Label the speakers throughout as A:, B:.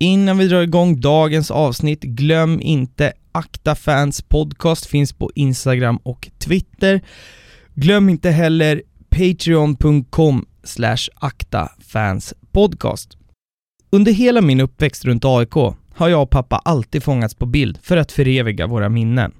A: Innan vi drar igång dagens avsnitt, glöm inte Akta Fans Podcast finns på Instagram och Twitter. Glöm inte heller patreon.com slash aktafanspodcast. Under hela min uppväxt runt AIK har jag och pappa alltid fångats på bild för att föreviga våra minnen.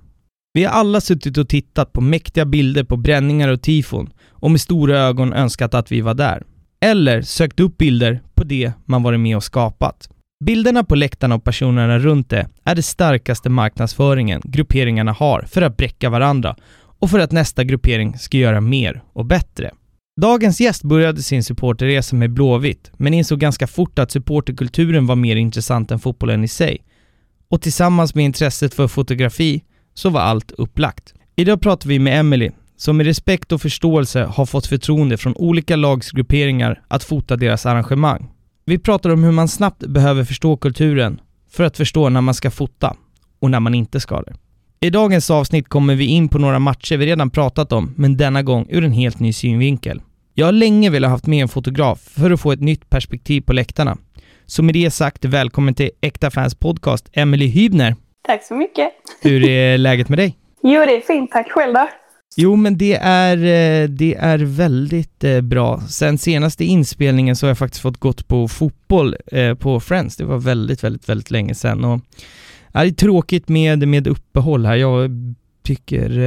A: Vi har alla suttit och tittat på mäktiga bilder på bränningar och tifon och med stora ögon önskat att vi var där. Eller sökt upp bilder på det man varit med och skapat. Bilderna på läktarna och personerna runt det är det starkaste marknadsföringen grupperingarna har för att bräcka varandra och för att nästa gruppering ska göra mer och bättre. Dagens gäst började sin supporterresa med Blåvitt, men insåg ganska fort att supporterkulturen var mer intressant än fotbollen i sig. Och tillsammans med intresset för fotografi så var allt upplagt. Idag pratar vi med Emily, som med respekt och förståelse har fått förtroende från olika lagsgrupperingar att fota deras arrangemang. Vi pratar om hur man snabbt behöver förstå kulturen för att förstå när man ska fota och när man inte ska det. I dagens avsnitt kommer vi in på några matcher vi redan pratat om, men denna gång ur en helt ny synvinkel. Jag har länge velat haft med en fotograf för att få ett nytt perspektiv på läktarna. Så med det sagt, välkommen till Äkta Fans Podcast, Emily Hybner.
B: Tack så mycket.
A: Hur är läget med dig?
B: Jo, det är fint. Tack själv då.
A: Jo, men det är, eh, det är väldigt eh, bra. Sen senaste inspelningen så har jag faktiskt fått gått på fotboll eh, på Friends. Det var väldigt, väldigt, väldigt länge sedan och det är tråkigt med, med uppehåll här. Jag tycker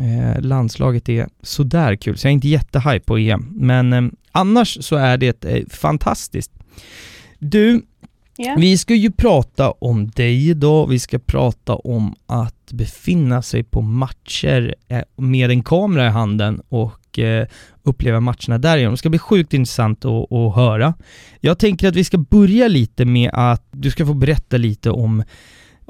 A: eh, landslaget är sådär kul, så jag är inte jättehype på EM. Men eh, annars så är det eh, fantastiskt. Du, yeah. vi ska ju prata om dig idag. Vi ska prata om att befinna sig på matcher eh, med en kamera i handen och eh, uppleva matcherna därigenom. Det ska bli sjukt intressant att, att höra. Jag tänker att vi ska börja lite med att du ska få berätta lite om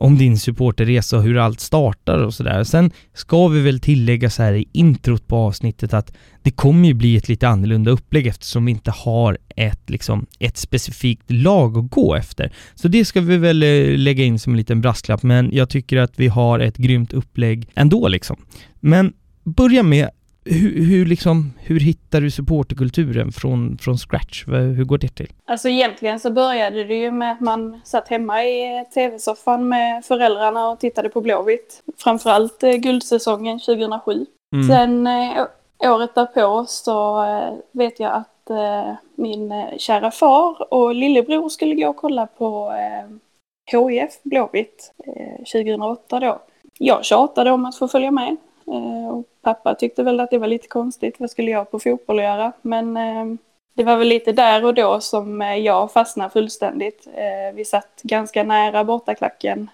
A: om din supporterresa och hur allt startar och sådär. Sen ska vi väl tillägga så här i introt på avsnittet att det kommer ju bli ett lite annorlunda upplägg eftersom vi inte har ett, liksom, ett specifikt lag att gå efter. Så det ska vi väl eh, lägga in som en liten brasklapp, men jag tycker att vi har ett grymt upplägg ändå liksom. Men börja med hur, hur, liksom, hur hittar du supporterkulturen från, från scratch? Hur går det till?
B: Alltså egentligen så började det ju med att man satt hemma i tv-soffan med föräldrarna och tittade på Blåvitt. Framförallt eh, guldsäsongen 2007. Mm. Sen eh, året därpå så eh, vet jag att min kära far och lillebror skulle gå och kolla på HIF Blåvitt 2008 då. Jag tjatade om att få följa med. Och pappa tyckte väl att det var lite konstigt, vad skulle jag på fotboll göra? Men det var väl lite där och då som jag fastnade fullständigt. Vi satt ganska nära bortaklacken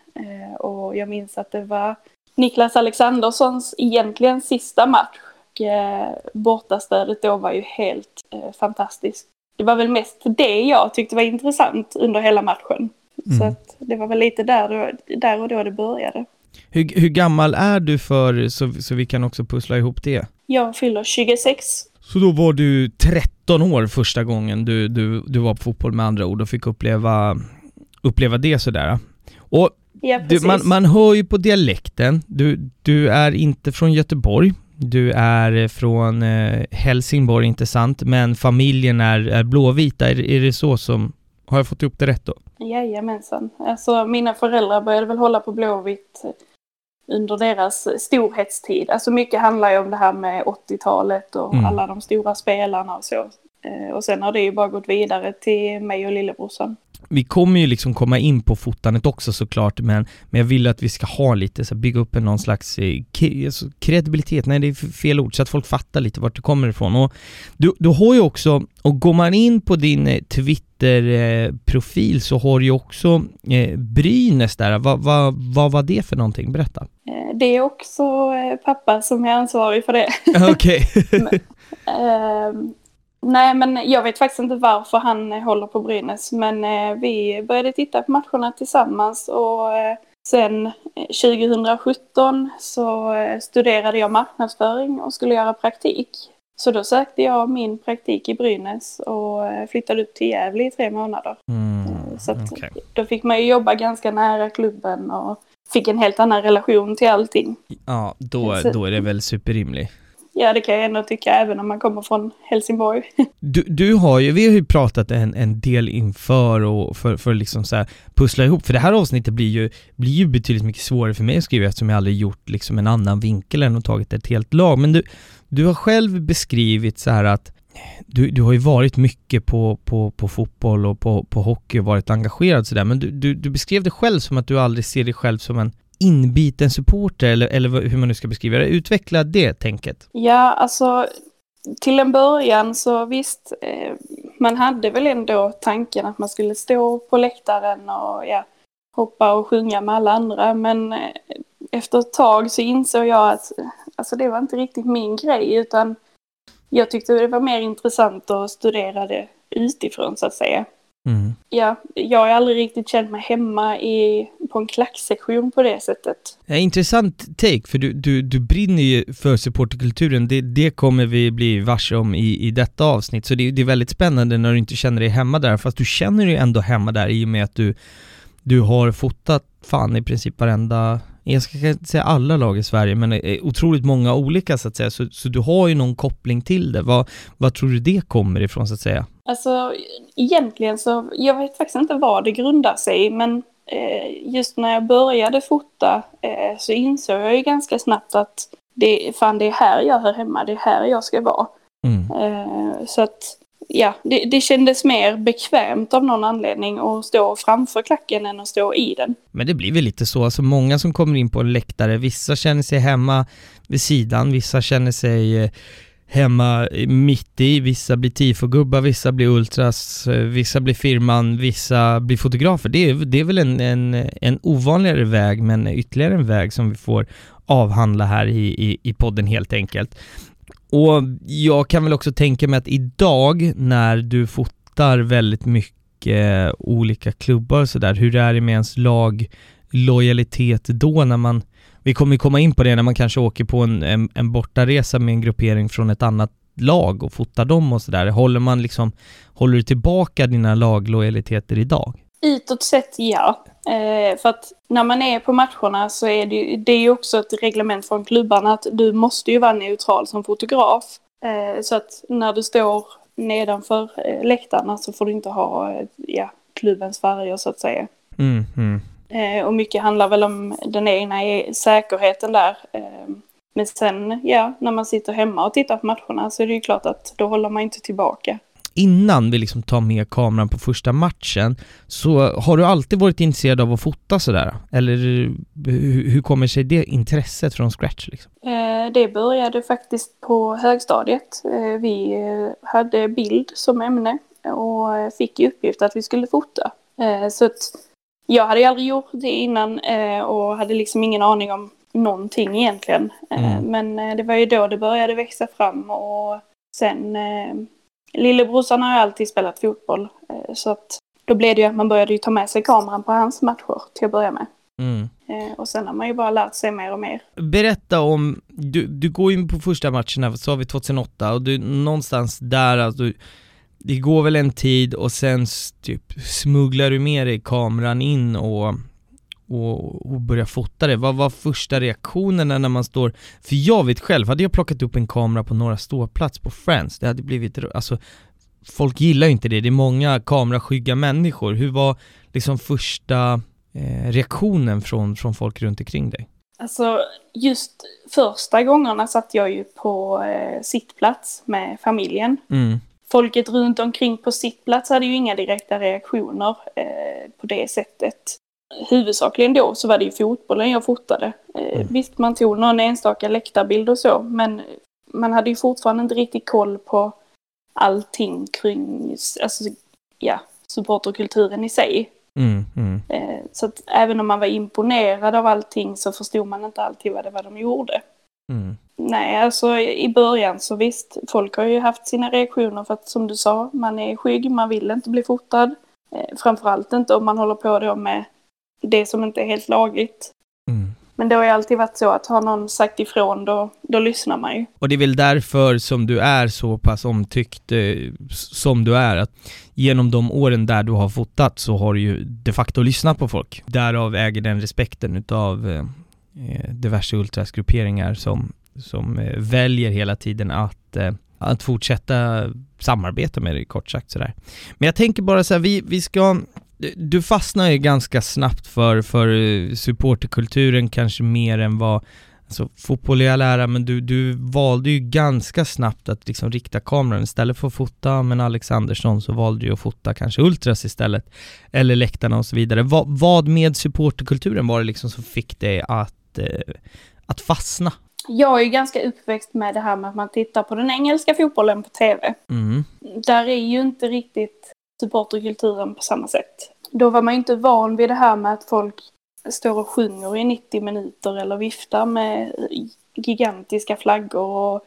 B: och jag minns att det var Niklas Alexanderssons egentligen sista match eh, bortastödet då var ju helt eh, fantastiskt. Det var väl mest det jag tyckte var intressant under hela matchen. Mm. Så att det var väl lite där, då, där och då det började.
A: Hur, hur gammal är du för, så, så vi kan också pussla ihop det?
B: Jag fyller 26.
A: Så då var du 13 år första gången du, du, du var på fotboll med andra ord och fick uppleva, uppleva det sådär. Och
B: ja,
A: du, man, man hör ju på dialekten, du, du är inte från Göteborg, du är från eh, Helsingborg, inte sant? Men familjen är, är blåvita, är, är det så som... Har jag fått ihop det rätt då?
B: Jajamensan. Alltså mina föräldrar började väl hålla på Blåvitt under deras storhetstid. Alltså mycket handlar ju om det här med 80-talet och mm. alla de stora spelarna och så. Eh, och sen har det ju bara gått vidare till mig och lillebrorsan
A: vi kommer ju liksom komma in på fotandet också såklart, men, men jag vill att vi ska ha lite, så bygga upp en någon slags eh, alltså, kredibilitet, nej det är fel ord, så att folk fattar lite vart det kommer ifrån. Och du, du har ju också, och går man in på din eh, Twitter-profil eh, så har du ju också eh, Brynäs där, vad va, va var det för någonting? Berätta.
B: Det är också pappa som är ansvarig för det.
A: Okej.
B: Nej, men jag vet faktiskt inte varför han eh, håller på Brynäs. Men eh, vi började titta på matcherna tillsammans och eh, sen 2017 eh, så eh, studerade jag marknadsföring och skulle göra praktik. Så då sökte jag min praktik i Brynäs och eh, flyttade upp till Gävle i tre månader. Mm, så okay. då fick man ju jobba ganska nära klubben och fick en helt annan relation till allting.
A: Ja, då, då är det väl superrimligt
B: ja, det kan jag ändå tycka även om man kommer från Helsingborg.
A: Du, du har ju, vi har ju pratat en, en del inför och för, för liksom så här pussla ihop, för det här avsnittet blir ju, blir ju betydligt mycket svårare för mig att skriva eftersom jag aldrig gjort liksom en annan vinkel än att tagit ett helt lag. Men du, du har själv beskrivit så här att du, du har ju varit mycket på, på, på fotboll och på, på hockey och varit engagerad sådär, men du, du, du beskrev det själv som att du aldrig ser dig själv som en inbiten supporter eller, eller hur man nu ska beskriva det. Utveckla det tänket.
B: Ja, alltså till en början så visst, eh, man hade väl ändå tanken att man skulle stå på läktaren och ja, hoppa och sjunga med alla andra, men eh, efter ett tag så insåg jag att alltså, det var inte riktigt min grej, utan jag tyckte det var mer intressant att studera det utifrån så att säga. Mm. Ja, jag har aldrig riktigt känt mig hemma i, på en klacksektion på det sättet.
A: Ja, intressant take, för du, du, du brinner ju för supporterkulturen. Det, det kommer vi bli varse om i, i detta avsnitt, så det, det är väldigt spännande när du inte känner dig hemma där, fast du känner dig ändå hemma där i och med att du, du har fotat fan i princip varenda jag ska inte säga alla lag i Sverige, men otroligt många olika så att säga, så, så du har ju någon koppling till det. Vad, vad tror du det kommer ifrån så att säga?
B: Alltså egentligen så, jag vet faktiskt inte vad det grundar sig i, men eh, just när jag började fota eh, så insåg jag ju ganska snabbt att det, fan, det är här jag hör hemma, det är här jag ska vara. Mm. Eh, så att ja, det, det kändes mer bekvämt av någon anledning att stå framför klacken än att stå i den.
A: Men det blir väl lite så, alltså många som kommer in på en läktare, vissa känner sig hemma vid sidan, vissa känner sig hemma mitt i, vissa blir tifogubbar, vissa blir ultras, eh, vissa blir firman, vissa blir fotografer. Det är, det är väl en, en, en ovanligare väg, men ytterligare en väg som vi får avhandla här i, i, i podden helt enkelt. Och jag kan väl också tänka mig att idag när du fotar väldigt mycket eh, olika klubbar och sådär, hur är det med ens laglojalitet då när man, vi kommer komma in på det när man kanske åker på en, en, en bortaresa med en gruppering från ett annat lag och fotar dem och sådär. Håller man liksom, håller du tillbaka dina laglojaliteter idag?
B: Utåt sett ja. Eh, för att när man är på matcherna så är det, det är ju också ett reglement från klubbarna att du måste ju vara neutral som fotograf. Eh, så att när du står nedanför eh, läktarna så får du inte ha eh, ja, klubbens färger så att säga. Mm, mm. Eh, och mycket handlar väl om den egna säkerheten där. Eh, men sen, ja, när man sitter hemma och tittar på matcherna så är det ju klart att då håller man inte tillbaka
A: innan vi liksom tar med kameran på första matchen, så har du alltid varit intresserad av att fota sådär? Eller hur, kommer sig det intresset från scratch? Liksom?
B: Eh, det började faktiskt på högstadiet. Vi hade bild som ämne och fick i uppgift att vi skulle fota. Så att jag hade aldrig gjort det innan och hade liksom ingen aning om någonting egentligen. Mm. Men det var ju då det började växa fram och sen Lillebrorsan har ju alltid spelat fotboll. Eh, så att då blev det ju att man började ju ta med sig kameran på hans matcher till att börja med. Mm. Eh, och sen har man ju bara lärt sig mer och mer.
A: Berätta om, du, du går in på första matchen så har vi 2008 och du någonstans där, alltså, det går väl en tid och sen typ smugglar du med dig kameran in och och, och börja fota det. Vad var första reaktionerna när man står, för jag vet själv, hade jag plockat upp en kamera på några ståplats på Friends, det hade blivit, alltså folk gillar ju inte det, det är många kameraskygga människor. Hur var liksom första eh, reaktionen från, från folk runt omkring dig?
B: Alltså just första gångerna satt jag ju på eh, sittplats med familjen. Mm. Folket runt omkring på sittplats hade ju inga direkta reaktioner eh, på det sättet huvudsakligen då så var det ju fotbollen jag fotade. Eh, mm. Visst, man tog någon enstaka läktarbild och så, men man hade ju fortfarande inte riktigt koll på allting kring, alltså, ja, supporterkulturen i sig. Mm, mm. Eh, så att även om man var imponerad av allting så förstod man inte alltid vad det var de gjorde. Mm. Nej, alltså i början så visst, folk har ju haft sina reaktioner för att som du sa, man är skygg, man vill inte bli fotad. Eh, framförallt inte om man håller på då med det som inte är helt lagligt. Mm. Men det har ju alltid varit så att har någon sagt ifrån då, då lyssnar man ju.
A: Och det är väl därför som du är så pass omtyckt eh, som du är, att genom de åren där du har fotat så har du ju de facto lyssnat på folk. Därav äger den respekten utav eh, eh diverse ultrasgrupperingar som, som eh, väljer hela tiden att, eh, att fortsätta samarbeta med dig kort sagt sådär. Men jag tänker bara så här, vi, vi ska du fastnar ju ganska snabbt för, för eh, supporterkulturen kanske mer än vad Alltså fotboll är all ära, men du, du valde ju ganska snabbt att liksom rikta kameran istället för att fota med Alexandersson så valde du att fota kanske Ultras istället, eller läktarna och så vidare. Va, vad med supporterkulturen var det liksom som fick dig att, eh, att fastna?
B: Jag är ju ganska uppväxt med det här med att man tittar på den engelska fotbollen på TV. Mm. Där är ju inte riktigt supporterkulturen på samma sätt. Då var man ju inte van vid det här med att folk står och sjunger i 90 minuter eller viftar med gigantiska flaggor och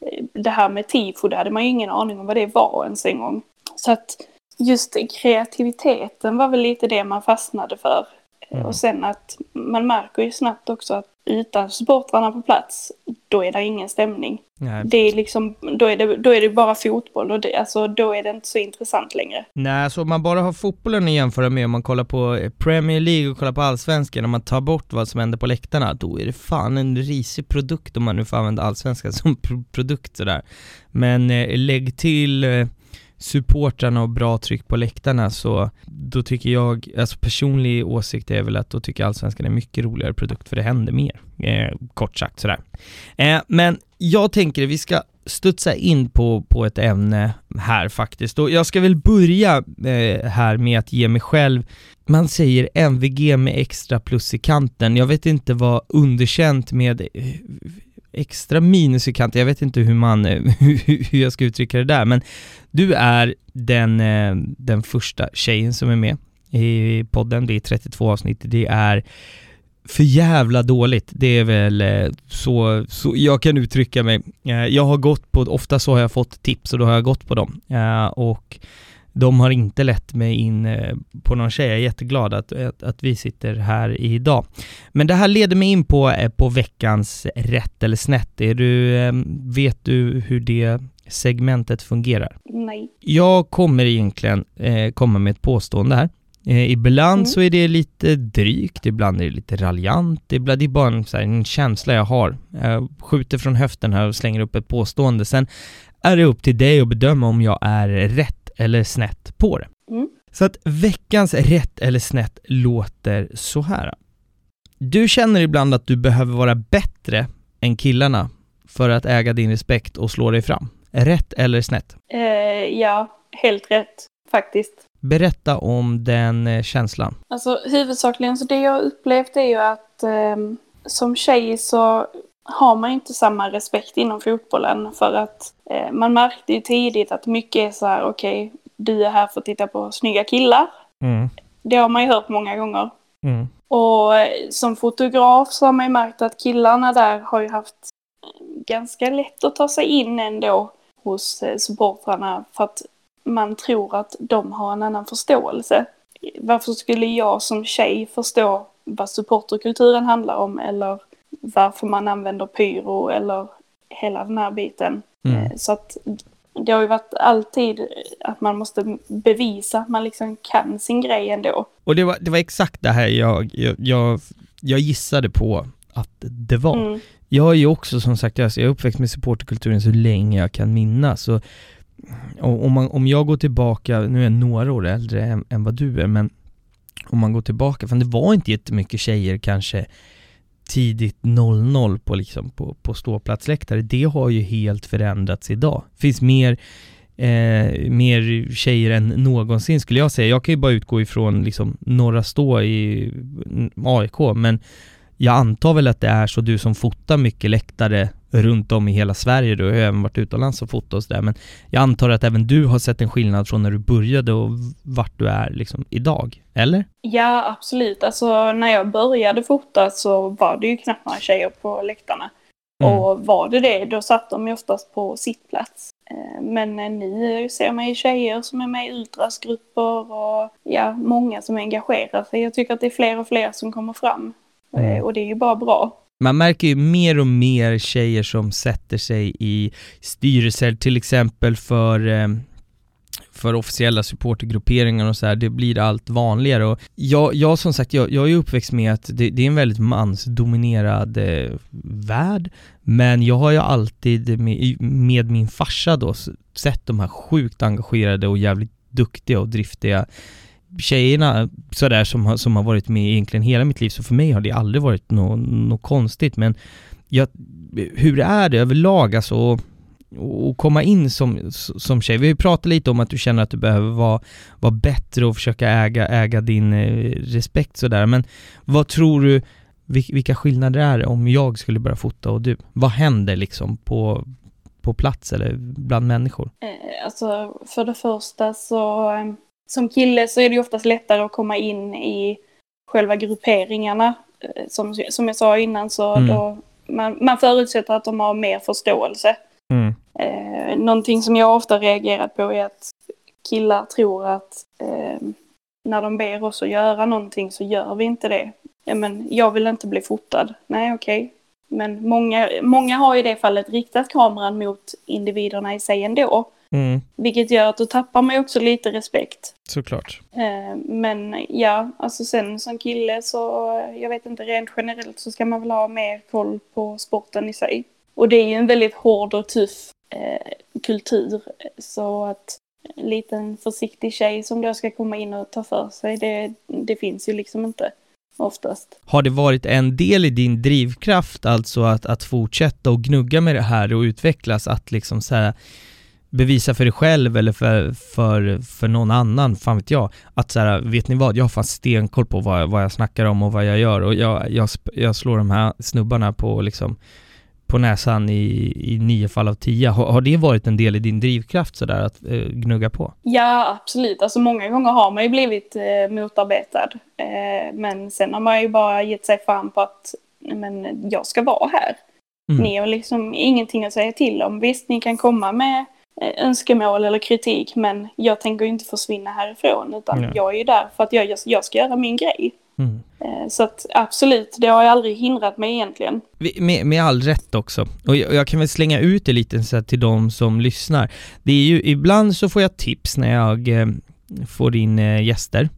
B: eh, det här med tifo, det hade man ju ingen aning om vad det var ens en gång. Så att just kreativiteten var väl lite det man fastnade för. Mm. Och sen att man märker ju snabbt också att utan supportrarna på plats, då är det ingen stämning. Nej. Det är liksom, då är det, då är det bara fotboll och det, alltså, då är det inte så intressant längre.
A: Nej, så om man bara har fotbollen att jämföra med, om man kollar på Premier League och kollar på allsvenskan, om man tar bort vad som händer på läktarna, då är det fan en risig produkt om man nu får använda allsvenskan som pro produkt sådär. Men eh, lägg till eh, supportrarna och bra tryck på läktarna så då tycker jag, alltså personlig åsikt är väl att då tycker Allsvenskan är en mycket roligare produkt för det händer mer, eh, kort sagt sådär. Eh, men jag tänker vi ska studsa in på, på ett ämne här faktiskt och jag ska väl börja eh, här med att ge mig själv man säger MVG med extra plus i kanten. Jag vet inte vad underkänt med eh, extra minus i kanten, jag vet inte hur man, eh, hur jag ska uttrycka det där, men du är den, eh, den första tjejen som är med i podden, det är 32 avsnitt, det är för jävla dåligt, det är väl eh, så, så jag kan uttrycka mig. Jag har gått på, ofta så har jag fått tips och då har jag gått på dem. Och de har inte lett mig in eh, på någon tjej. Jag är jätteglad att, att, att, vi sitter här idag. Men det här leder mig in på, eh, på veckans rätt eller snett. Är du, eh, vet du hur det segmentet fungerar?
B: Nej.
A: Jag kommer egentligen eh, komma med ett påstående här. Eh, ibland mm. så är det lite drygt, ibland är det lite raljant, ibland det är bara en, här, en känsla jag har. Jag skjuter från höften här och slänger upp ett påstående. Sen är det upp till dig att bedöma om jag är rätt eller snett på det. Mm. Så att veckans rätt eller snett låter så här. Du känner ibland att du behöver vara bättre än killarna för att äga din respekt och slå dig fram. Rätt eller snett?
B: Eh, ja, helt rätt faktiskt.
A: Berätta om den eh, känslan.
B: Alltså huvudsakligen så det jag upplevt är ju att eh, som tjej så har man inte samma respekt inom fotbollen för att eh, man märkte ju tidigt att mycket är så här, okej, okay, du är här för att titta på snygga killar. Mm. Det har man ju hört många gånger. Mm. Och eh, som fotograf så har man ju märkt att killarna där har ju haft ganska lätt att ta sig in ändå hos eh, supportrarna för att man tror att de har en annan förståelse. Varför skulle jag som tjej förstå vad supporterkulturen handlar om eller varför man använder pyro eller hela den här biten. Mm. Eh, så att det har ju varit alltid att man måste bevisa att man liksom kan sin grej ändå.
A: Och det var, det var exakt det här jag, jag, jag, jag gissade på att det var. Mm. Jag är ju också som sagt, jag är uppväxt med supporterkulturen så länge jag kan minnas. Och, om, man, om jag går tillbaka, nu är jag några år äldre än, än vad du är, men om man går tillbaka, för det var inte jättemycket tjejer kanske tidigt 00 på, liksom, på, på ståplatsläktare, det har ju helt förändrats idag. Det finns mer, eh, mer tjejer än någonsin skulle jag säga. Jag kan ju bara utgå ifrån liksom norra stå i mm, AIK, men jag antar väl att det är så du som fotar mycket läktare runt om i hela Sverige, du har ju även varit utomlands och fotat och sådär, men jag antar att även du har sett en skillnad från när du började och vart du är liksom idag, eller?
B: Ja, absolut. Alltså när jag började fota så var det ju knappt några tjejer på läktarna. Mm. Och var det det, då satt de ju oftast på sittplats. Eh, men nu ser man ju tjejer som är med i ultrasgrupper och ja, många som engagerar sig. Jag tycker att det är fler och fler som kommer fram. Mm. Eh, och det är ju bara bra.
A: Man märker ju mer och mer tjejer som sätter sig i styrelser, till exempel för, eh, för officiella supportergrupperingar och så här, det blir allt vanligare och jag, jag som sagt, jag, jag är uppväxt med att det, det är en väldigt mansdominerad eh, värld, men jag har ju alltid med, med min farsa då sett de här sjukt engagerade och jävligt duktiga och driftiga tjejerna sådär som, som har varit med egentligen hela mitt liv, så för mig har det aldrig varit något no konstigt, men jag, hur är det överlag alltså och komma in som, som tjej. Vi har ju pratat lite om att du känner att du behöver vara, vara bättre och försöka äga, äga din eh, respekt sådär, men vad tror du, vilka skillnader är det om jag skulle börja fota och du? Vad händer liksom på, på plats eller bland människor?
B: Eh, alltså för det första så eh, som kille så är det ju oftast lättare att komma in i själva grupperingarna. Eh, som, som jag sa innan så mm. då, man, man förutsätter att de har mer förståelse. Mm. Eh, någonting som jag ofta reagerat på är att killar tror att eh, när de ber oss att göra någonting så gör vi inte det. Ja, men jag vill inte bli fotad. Nej, okej. Okay. Men många, många har i det fallet riktat kameran mot individerna i sig ändå. Mm. Vilket gör att då tappar man också lite respekt.
A: Såklart.
B: Eh, men ja, alltså sen som kille så, jag vet inte, rent generellt så ska man väl ha mer koll på sporten i sig. Och det är ju en väldigt hård och tuff eh, kultur. Så att en liten försiktig tjej som då ska komma in och ta för sig, det, det finns ju liksom inte oftast.
A: Har det varit en del i din drivkraft, alltså att, att fortsätta och gnugga med det här och utvecklas, att liksom så här, bevisa för dig själv eller för, för, för någon annan, fan vet jag, att så här, vet ni vad, jag har fan stenkoll på vad, vad jag snackar om och vad jag gör och jag, jag, jag slår de här snubbarna på liksom på näsan i, i nio fall av tio. Har, har det varit en del i din drivkraft sådär att eh, gnugga på?
B: Ja, absolut. Alltså många gånger har man ju blivit eh, motarbetad. Eh, men sen har man ju bara gett sig fan på att men jag ska vara här. Mm. Ni har liksom ingenting att säga till om. Visst, ni kan komma med önskemål eller kritik, men jag tänker inte försvinna härifrån, utan mm. jag är ju där för att jag, jag ska göra min grej. Mm. Eh, så att absolut, det har ju aldrig hindrat mig egentligen.
A: Med, med all rätt också. Och jag, jag, kan väl slänga ut det lite så till de som lyssnar. Det är ju, ibland så får jag tips när jag eh, får in eh, gäster.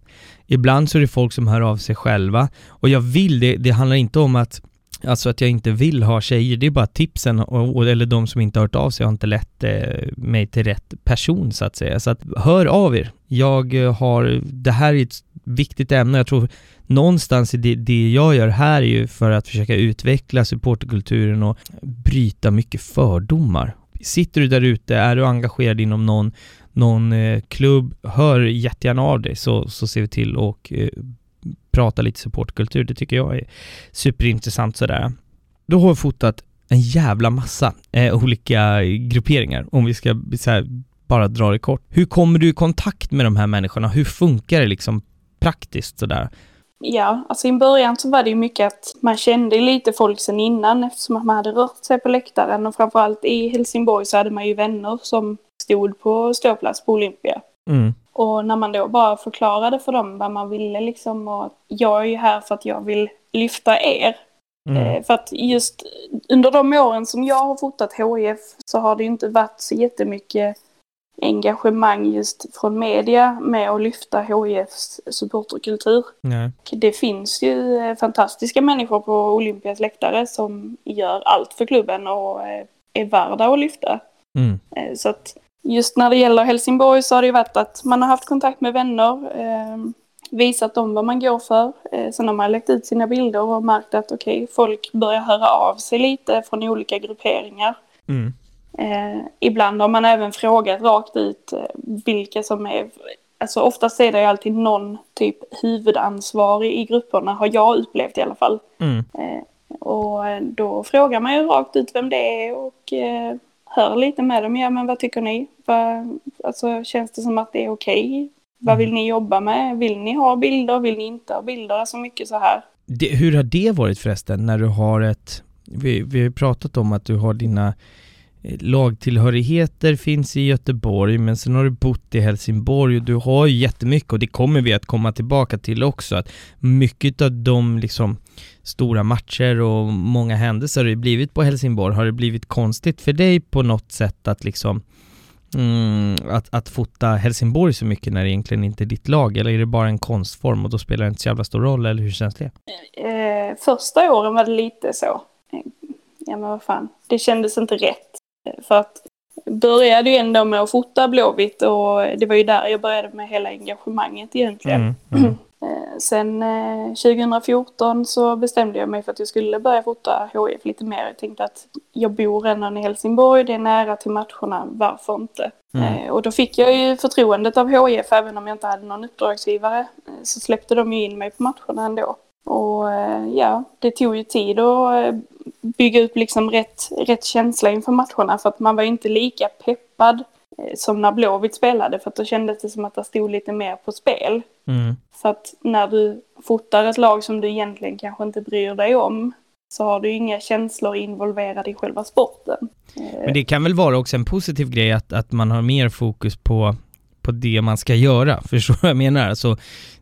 A: Ibland så är det folk som hör av sig själva. Och jag vill, det, det handlar inte om att Alltså att jag inte vill ha tjejer, det är bara tipsen, och, eller de som inte har hört av sig har inte lett eh, mig till rätt person så att säga. Så att hör av er. Jag eh, har, det här är ett viktigt ämne, jag tror någonstans i det, det jag gör här är ju för att försöka utveckla supporterkulturen och bryta mycket fördomar. Sitter du där ute, är du engagerad inom någon, någon eh, klubb, hör jättegärna av dig så, så ser vi till och eh, prata lite supportkultur. Det tycker jag är superintressant sådär. Då har vi fotat en jävla massa eh, olika grupperingar, om vi ska här, bara dra det kort. Hur kommer du i kontakt med de här människorna? Hur funkar det liksom praktiskt sådär?
B: Ja, alltså i början så var det ju mycket att man kände lite folk sen innan eftersom man hade rört sig på läktaren och framförallt i Helsingborg så hade man ju vänner som stod på ståplats på Olympia. Mm. Och när man då bara förklarade för dem vad man ville liksom och jag är ju här för att jag vill lyfta er. Mm. Eh, för att just under de åren som jag har fotat HIF så har det inte varit så jättemycket engagemang just från media med att lyfta HIFs supporterkultur. Nej. Det finns ju eh, fantastiska människor på Olympias läktare som gör allt för klubben och eh, är värda att lyfta. Mm. Så att just när det gäller Helsingborg så har det ju varit att man har haft kontakt med vänner, visat dem vad man går för. Sen har man lagt ut sina bilder och märkt att okej, okay, folk börjar höra av sig lite från olika grupperingar. Mm. Eh, ibland har man även frågat rakt ut eh, vilka som är, alltså oftast är det ju alltid någon typ huvudansvarig i grupperna har jag upplevt i alla fall. Mm. Eh, och eh, då frågar man ju rakt ut vem det är och eh, hör lite med dem. Ja men vad tycker ni? Va, alltså känns det som att det är okej? Okay? Vad vill mm. ni jobba med? Vill ni ha bilder? Vill ni inte ha bilder? Alltså mycket så här.
A: Det, hur har det varit förresten när du har ett, vi, vi har pratat om att du har dina Eh, lagtillhörigheter finns i Göteborg men sen har du bott i Helsingborg och du har ju jättemycket och det kommer vi att komma tillbaka till också att mycket av de liksom stora matcher och många händelser har det blivit på Helsingborg. Har det blivit konstigt för dig på något sätt att liksom mm, att, att fota Helsingborg så mycket när det egentligen inte är ditt lag? Eller är det bara en konstform och då spelar det inte så jävla stor roll? Eller hur känns det?
B: Eh, första åren var det lite så. Ja men vad fan, det kändes inte rätt. För att började ju ändå med att fota Blåvitt och det var ju där jag började med hela engagemanget egentligen. Mm, mm. Eh, sen 2014 eh, så bestämde jag mig för att jag skulle börja fota HIF lite mer. Jag tänkte att jag bor redan i Helsingborg, det är nära till matcherna, varför inte? Mm. Eh, och då fick jag ju förtroendet av HIF även om jag inte hade någon uppdragsgivare. Så släppte de ju in mig på matcherna ändå. Och ja, det tog ju tid att bygga upp liksom rätt, rätt känsla inför matcherna för att man var ju inte lika peppad som när Blåvitt spelade för att då kändes det som att det stod lite mer på spel. Mm. För att när du fotar ett lag som du egentligen kanske inte bryr dig om så har du inga känslor involverade i själva sporten.
A: Men det kan väl vara också en positiv grej att, att man har mer fokus på, på det man ska göra, förstår du vad jag menar? Alltså,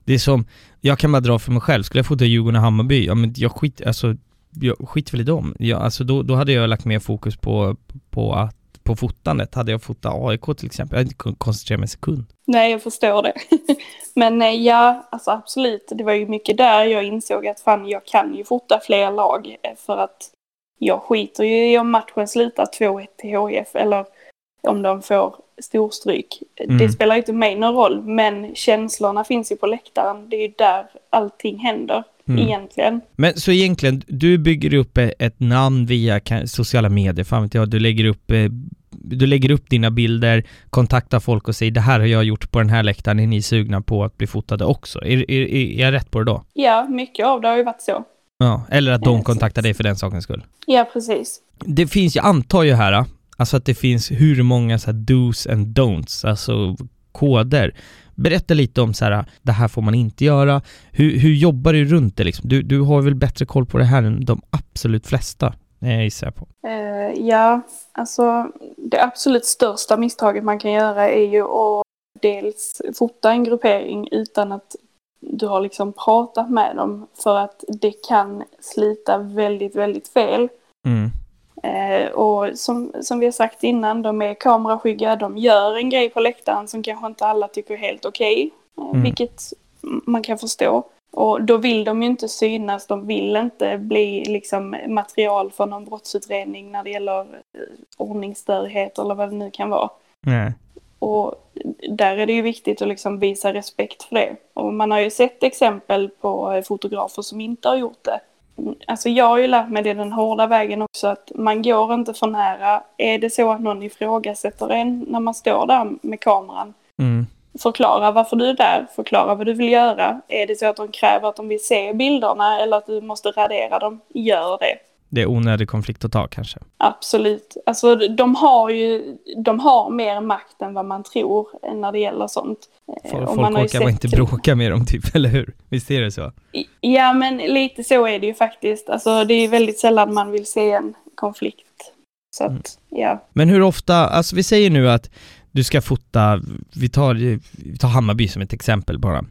A: det är som, jag kan bara dra för mig själv, skulle jag fota Djurgården och Hammarby, ja men jag skit, alltså, jag skiter väl i dem. Jag, alltså då, då hade jag lagt mer fokus på, på att på fotandet. Hade jag fotat AIK till exempel, jag hade inte koncentrerat mig en sekund.
B: Nej, jag förstår det. Men eh, ja, alltså absolut. Det var ju mycket där jag insåg att fan, jag kan ju fota fler lag. Eh, för att jag skiter ju i om matchen slutar 2-1 till HIF eller om de får storstryk. Mm. Det spelar inte mig någon roll, men känslorna finns ju på läktaren. Det är ju där allting händer. Mm. Egentligen.
A: Men så egentligen, du bygger upp ett namn via sociala medier, fan vet jag, du lägger upp eh, du lägger upp dina bilder, kontaktar folk och säger det här har jag gjort på den här läktaren, är ni sugna på att bli fotade också? Är, är, är jag rätt på det då?
B: Ja, mycket av det har ju varit så.
A: Ja, eller att de kontaktar dig för den sakens skull.
B: Ja, precis.
A: Det finns, jag antar ju här, alltså att det finns hur många så här do's and don'ts, alltså koder. Berätta lite om så här, det här får man inte göra. Hur, hur jobbar du runt det liksom? Du, du har väl bättre koll på det här än de absolut flesta? Jag gissar på.
B: Uh, ja, alltså det absolut största misstaget man kan göra är ju att dels fota en gruppering utan att du har liksom pratat med dem för att det kan slita väldigt, väldigt fel. Mm. Eh, och som, som vi har sagt innan, de är kameraskygga, de gör en grej på läktaren som kanske inte alla tycker är helt okej. Okay, eh, mm. Vilket man kan förstå. Och då vill de ju inte synas, de vill inte bli liksom material för någon brottsutredning när det gäller eh, ordningsstörighet eller vad det nu kan vara. Nej. Och där är det ju viktigt att liksom visa respekt för det. Och man har ju sett exempel på fotografer som inte har gjort det. Alltså jag har ju lärt mig det den hårda vägen också att man går inte för nära. Är det så att någon ifrågasätter en när man står där med kameran. Mm. Förklara varför du är där, förklara vad du vill göra. Är det så att de kräver att de vill se bilderna eller att du måste radera dem, gör det.
A: Det är onödig konflikt att ta kanske?
B: Absolut. Alltså de har ju, de har mer makt än vad man tror när det gäller sånt.
A: Folk, folk man orkar bara inte bråka med dem typ, eller hur? Visst är det så?
B: Ja, men lite så är det ju faktiskt. Alltså det är väldigt sällan man vill se en konflikt. Så att, mm. ja.
A: Men hur ofta, alltså vi säger nu att du ska fota, vi tar, vi tar Hammarby som ett exempel bara.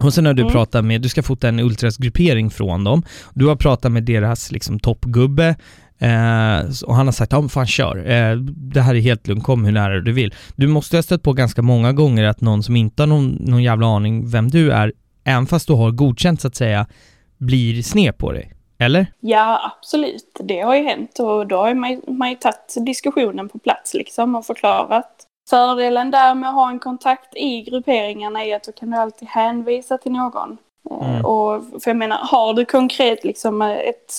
A: Och sen har du mm. pratat med, du ska fota en ultrasgruppering från dem. Du har pratat med deras liksom toppgubbe eh, och han har sagt ja men fan kör, eh, det här är helt lugnt, kom hur nära du vill. Du måste ha stött på ganska många gånger att någon som inte har någon, någon jävla aning vem du är, även fast du har godkänt så att säga, blir sned på dig. Eller?
B: Ja, absolut. Det har ju hänt och då har man, man ju tagit diskussionen på plats liksom och förklarat Fördelen där med att ha en kontakt i grupperingarna är att du kan du alltid hänvisa till någon. Eh, mm. Och för jag menar, har du konkret liksom ett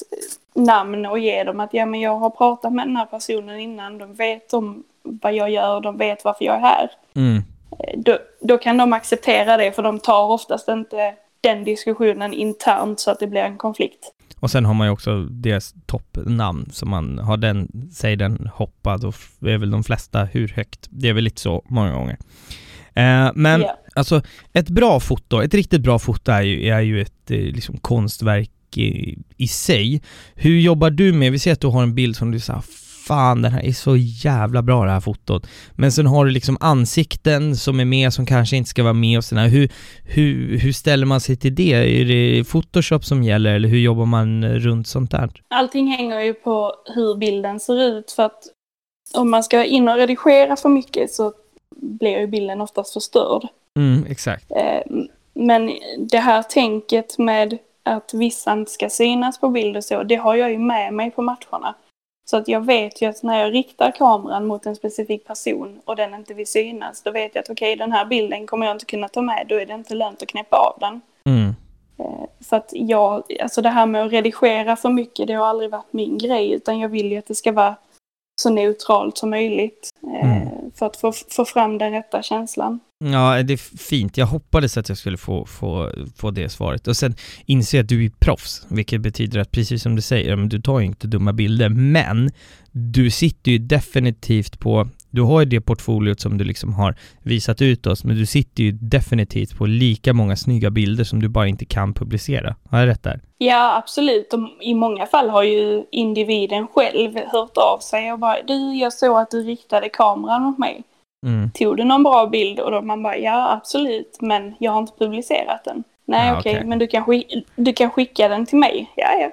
B: namn och ge dem att ja men jag har pratat med den här personen innan, de vet om vad jag gör, de vet varför jag är här. Mm. Eh, då, då kan de acceptera det för de tar oftast inte den diskussionen internt så att det blir en konflikt.
A: Och sen har man ju också deras toppnamn, så man har den, säg den hoppad och är väl de flesta hur högt. Det är väl lite så många gånger. Eh, men yeah. alltså ett bra foto, ett riktigt bra foto är ju, är ju ett eh, liksom konstverk i, i sig. Hur jobbar du med, vi ser att du har en bild som du säger fan den här är så jävla bra det här fotot. Men sen har du liksom ansikten som är med som kanske inte ska vara med och sådär. Hur, hur, hur ställer man sig till det? Är det Photoshop som gäller eller hur jobbar man runt sånt där?
B: Allting hänger ju på hur bilden ser ut för att om man ska in och redigera för mycket så blir ju bilden oftast förstörd.
A: Mm, exakt.
B: Eh, men det här tänket med att vissa inte ska synas på bild och så, det har jag ju med mig på matcherna. Så att jag vet ju att när jag riktar kameran mot en specifik person och den inte vill synas, då vet jag att okej, okay, den här bilden kommer jag inte kunna ta med, då är det inte lönt att knäppa av den.
A: Mm.
B: Så att jag, alltså det här med att redigera för mycket, det har aldrig varit min grej, utan jag vill ju att det ska vara så neutralt som möjligt eh, mm. för att få, få fram den rätta känslan.
A: Ja, det är fint. Jag hoppades att jag skulle få, få, få det svaret. Och sen inser jag att du är proffs, vilket betyder att precis som du säger, du tar ju inte dumma bilder, men du sitter ju definitivt på du har ju det portfoliot som du liksom har visat ut oss, men du sitter ju definitivt på lika många snygga bilder som du bara inte kan publicera. Har jag rätt där?
B: Ja, absolut. Och I många fall har ju individen själv hört av sig och bara du, jag såg att du riktade kameran mot mig. Mm. Tog du någon bra bild? Och då man bara ja, absolut, men jag har inte publicerat den. Nej, ja, okej, okay. men du kan, du kan skicka den till mig. Ja, ja.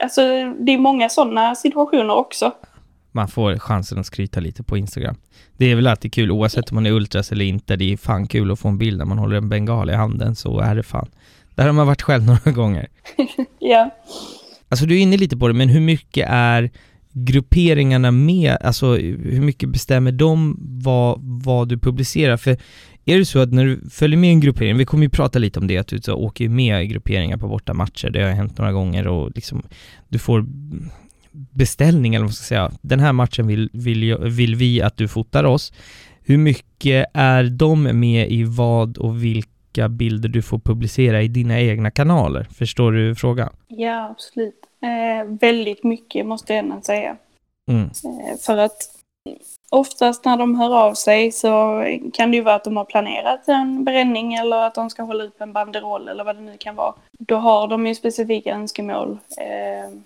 B: Alltså, det är många sådana situationer också
A: man får chansen att skryta lite på Instagram. Det är väl alltid kul oavsett om man är ultras eller inte. Det är fan kul att få en bild när man håller en bengal i handen, så är det fan. Där har man varit själv några gånger.
B: ja.
A: Alltså du är inne lite på det, men hur mycket är grupperingarna med, alltså hur mycket bestämmer de vad, vad du publicerar? För är det så att när du följer med en gruppering, vi kommer ju prata lite om det, att du så åker med i grupperingar på borta matcher, det har hänt några gånger och liksom du får beställning, eller vad man ska säga, den här matchen vill, vill, vill vi att du fotar oss. Hur mycket är de med i vad och vilka bilder du får publicera i dina egna kanaler? Förstår du frågan?
B: Ja, absolut. Eh, väldigt mycket måste jag ändå säga.
A: Mm.
B: Eh, för att oftast när de hör av sig så kan det ju vara att de har planerat en bränning eller att de ska hålla upp en banderoll eller vad det nu kan vara. Då har de ju specifika önskemål. Eh,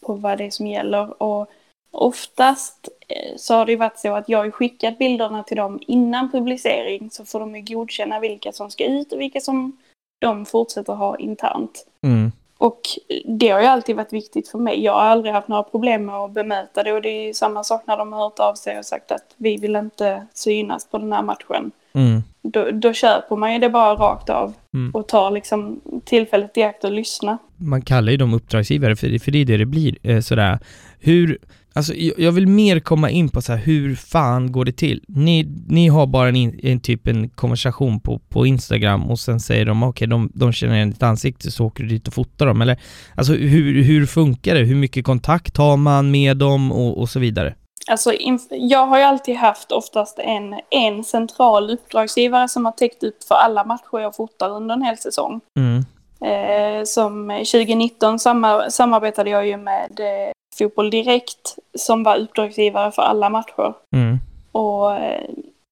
B: på vad det är som gäller. Och oftast eh, så har det varit så att jag har skickat bilderna till dem innan publicering så får de ju godkänna vilka som ska ut och vilka som de fortsätter ha internt.
A: Mm.
B: Och det har ju alltid varit viktigt för mig. Jag har aldrig haft några problem med att bemöta det och det är ju samma sak när de har hört av sig och sagt att vi vill inte synas på den här matchen.
A: Mm.
B: Då, då köper man ju det bara rakt av mm. och tar liksom tillfället i akt och lyssna.
A: Man kallar ju dem uppdragsgivare, för, för det är det det blir. Eh, sådär. Hur, alltså jag vill mer komma in på så här, hur fan går det till? Ni, ni har bara en, en typ en konversation på, på Instagram och sen säger de okej, okay, de, de känner igen ditt ansikte så åker du dit och fotar dem, eller? Alltså hur, hur funkar det? Hur mycket kontakt har man med dem och, och så vidare?
B: Alltså, jag har ju alltid haft oftast en, en central uppdragsgivare som har täckt upp för alla matcher jag fotar under en hel säsong.
A: Mm.
B: Eh, som 2019 samar, samarbetade jag ju med eh, Fotboll Direkt som var uppdragsgivare för alla matcher.
A: Mm.
B: Och eh,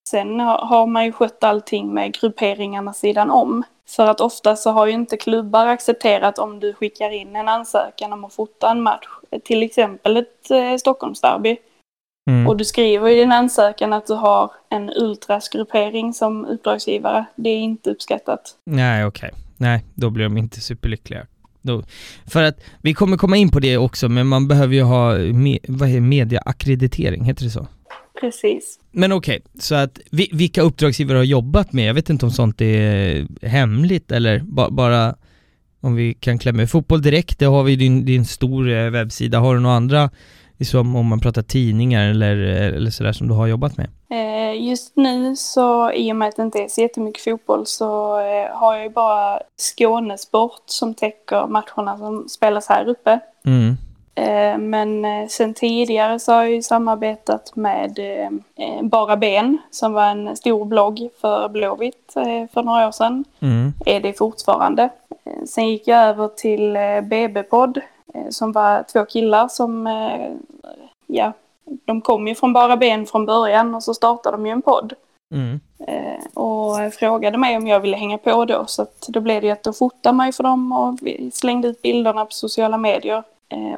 B: sen har, har man ju skött allting med grupperingarna sidan om. För att ofta så har ju inte klubbar accepterat om du skickar in en ansökan om att fota en match. Till exempel ett eh, Stockholmsderby. Mm. Och du skriver i din ansökan att du har en ultrasgruppering som uppdragsgivare. Det är inte uppskattat.
A: Nej, okej. Okay. Nej, då blir de inte superlyckliga. Då, för att, vi kommer komma in på det också, men man behöver ju ha me, vad är mediaackreditering, heter det så?
B: Precis.
A: Men okej, okay, så att vi, vilka uppdragsgivare har jobbat med? Jag vet inte om sånt är hemligt eller ba, bara om vi kan klämma Fotboll Direkt, det har vi din, din stor webbsida. Har du några andra som om man pratar tidningar eller, eller sådär som du har jobbat med?
B: Eh, just nu så i och med att det inte är så jättemycket fotboll så eh, har jag ju bara Skånesport som täcker matcherna som spelas här uppe.
A: Mm.
B: Eh, men sen tidigare så har jag ju samarbetat med Bara Ben som var en stor blogg för Blåvitt för några år sedan.
A: Mm.
B: Är det fortfarande. Sen gick jag över till BB-podd som var två killar som, eh, ja, de kom ju från bara ben från början och så startade de ju en podd.
A: Mm.
B: Eh, och frågade mig om jag ville hänga på då så då blev det ju att då fotade ju för dem och slängde ut bilderna på sociala medier.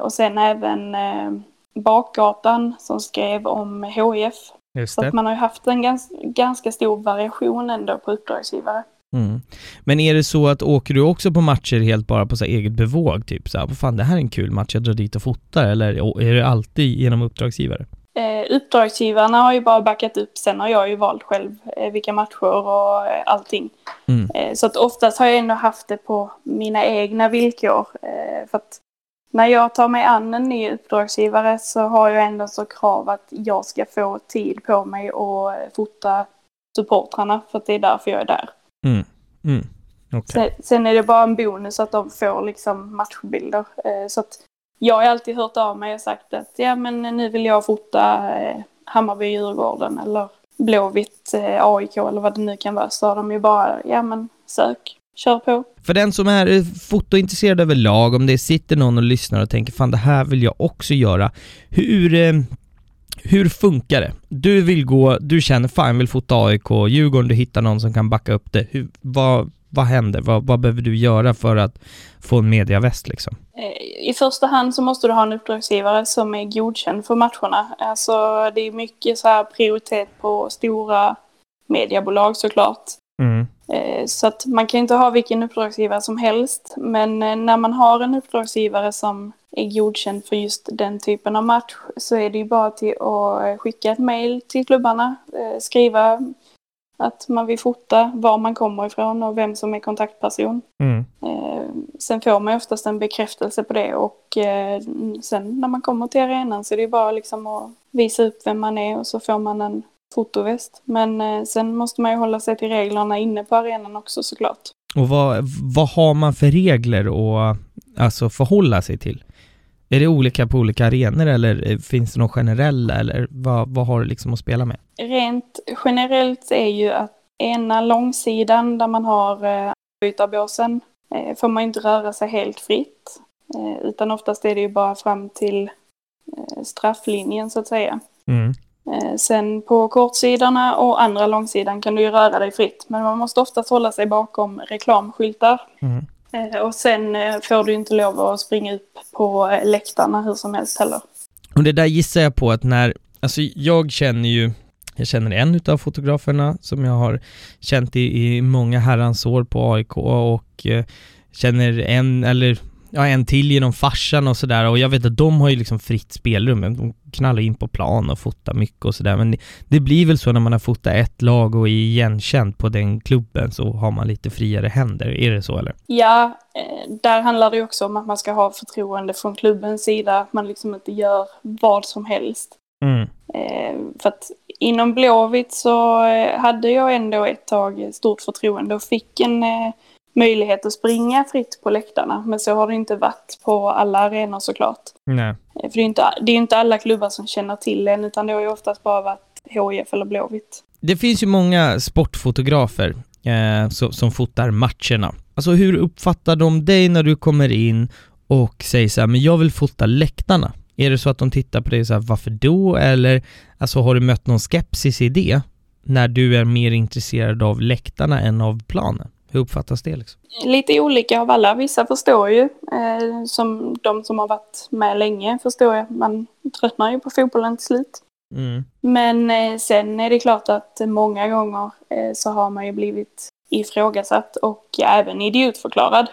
B: Och sen även Bakgatan som skrev om HIF. Så att man har ju haft en ganska, ganska stor variation ändå på uppdragsgivare.
A: Mm. Men är det så att åker du också på matcher helt bara på så eget bevåg? Typ så här, fan det här är en kul match, jag drar dit och fotar. Eller är det alltid genom uppdragsgivare?
B: Eh, uppdragsgivarna har ju bara backat upp, sen har jag ju valt själv eh, vilka matcher och eh, allting. Mm. Eh, så att oftast har jag ändå haft det på mina egna villkor. Eh, för att när jag tar mig an en ny uppdragsgivare så har jag ändå så krav att jag ska få tid på mig och fota supportrarna för att det är därför jag är där.
A: Mm. Mm.
B: Okay. Sen, sen, är det bara en bonus att de får liksom matchbilder. Eh, så att jag har alltid hört av mig och sagt att ja men nu vill jag fota eh, Hammarby-Djurgården eller Blåvitt eh, AIK eller vad det nu kan vara. Så har de ju bara, ja men sök, kör på.
A: För den som är fotointresserad överlag, om det sitter någon och lyssnar och tänker fan det här vill jag också göra. Hur, hur funkar det? Du vill gå, du känner fan vill fota AIK, Djurgården, du hittar någon som kan backa upp det. Hur, vad, vad händer? Vad, vad behöver du göra för att få en mediaväst liksom?
B: Eh, I första hand så måste du ha en uppdragsgivare som är godkänd för matcherna. Alltså det är mycket så här prioritet på stora mediebolag såklart. Mm. Eh, så att man kan inte ha vilken uppdragsgivare som helst. Men eh, när man har en uppdragsgivare som är godkänd för just den typen av match så är det ju bara till att skicka ett mail till klubbarna, skriva att man vill fota var man kommer ifrån och vem som är kontaktperson. Mm. Eh, sen får man oftast en bekräftelse på det och eh, sen när man kommer till arenan så är det bara liksom att visa upp vem man är och så får man en fotoväst. Men eh, sen måste man ju hålla sig till reglerna inne på arenan också såklart.
A: Och vad, vad har man för regler att alltså förhålla sig till? Är det olika på olika arenor eller finns det någon generella eller vad, vad har du liksom att spela med?
B: Rent generellt är ju att ena långsidan där man har eh, bytarbåsen eh, får man inte röra sig helt fritt. Eh, utan oftast är det ju bara fram till eh, strafflinjen så att säga. Mm. Eh, sen på kortsidorna och andra långsidan kan du ju röra dig fritt. Men man måste oftast hålla sig bakom reklamskyltar. Mm. Eh, och sen eh, får du inte lov att springa upp på läktarna hur som helst heller.
A: Och det där gissar jag på att när, alltså jag känner ju, jag känner en utav fotograferna som jag har känt i, i många herrans år på AIK och känner en, eller ja, en till genom farsan och sådär och jag vet att de har ju liksom fritt spelrum, de knallar in på plan och fotar mycket och sådär men det blir väl så när man har fotat ett lag och är igenkänd på den klubben så har man lite friare händer, är det så eller?
B: Ja, eh, där handlar det också om att man ska ha förtroende från klubbens sida, att man liksom inte gör vad som helst. Mm. Eh, för att inom Blåvitt så eh, hade jag ändå ett tag stort förtroende och fick en möjlighet att springa fritt på läktarna. Men så har det inte varit på alla arenor såklart.
A: Nej.
B: Eh, för det är, inte, det är inte alla klubbar som känner till en, utan det har ju oftast bara varit HIF eller Blåvitt.
A: Det finns ju många sportfotografer eh, så, som fotar matcherna. Alltså hur uppfattar de dig när du kommer in och säger så här, men jag vill fota läktarna? Är det så att de tittar på dig så här, varför då? Eller alltså har du mött någon skepsis i det? När du är mer intresserad av läktarna än av planen? Hur uppfattas det? Liksom?
B: Lite olika av alla. Vissa förstår ju, eh, som de som har varit med länge förstår jag. Man tröttnar ju på fotbollen till slut. Mm. Men eh, sen är det klart att många gånger eh, så har man ju blivit ifrågasatt och även idiotförklarad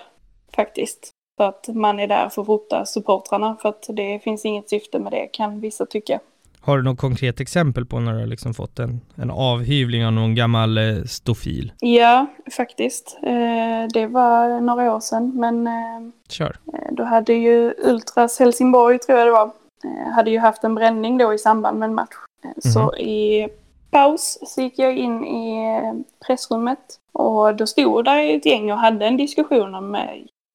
B: faktiskt. För att man är där för att fota supportrarna för att det finns inget syfte med det kan vissa tycka.
A: Har du något konkret exempel på när du har liksom fått en, en avhyvling av någon gammal eh, stofil?
B: Ja, faktiskt. Eh, det var några år sedan, men eh,
A: Kör.
B: Eh, då hade ju Ultras Helsingborg, tror jag det var, eh, hade ju haft en bränning då i samband med en match. Mm -hmm. Så i paus så gick jag in i pressrummet och då stod där ett gäng och hade en diskussion om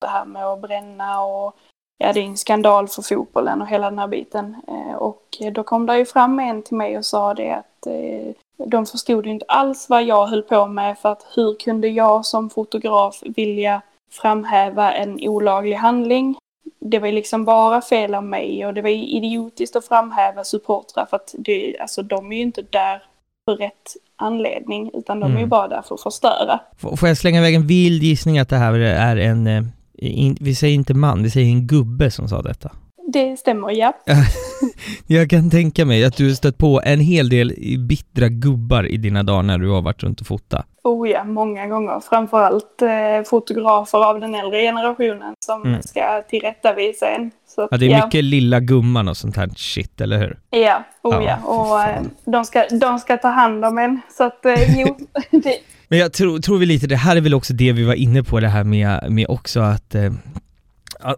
B: det här med att bränna och ja, det är en skandal för fotbollen och hela den här biten. Eh, och då kom det ju fram en till mig och sa det att eh, de förstod inte alls vad jag höll på med för att hur kunde jag som fotograf vilja framhäva en olaglig handling? Det var ju liksom bara fel av mig och det var idiotiskt att framhäva supportrar för att det, alltså, de är ju inte där för rätt anledning utan de är ju mm. bara där för att förstöra.
A: Får jag slänga iväg en vild gissning att det här är en eh, in, vi säger inte man, vi säger en gubbe som sa detta.
B: det stämmer, ja.
A: jag kan tänka mig att du stött på en hel del bittra gubbar i dina dagar när du har varit runt och fotat.
B: Oh ja, många gånger. Framförallt eh, fotografer av den äldre generationen som mm. ska tillrättavisa en.
A: Så, ja, det är ja. mycket lilla gumman och sånt här shit, eller hur?
B: Ja, oh ja. ja. Och eh, de, ska, de ska ta hand om en. Så att, eh, jo. det...
A: Men jag tror, tror vi lite, det här är väl också det vi var inne på det här med, med också att eh,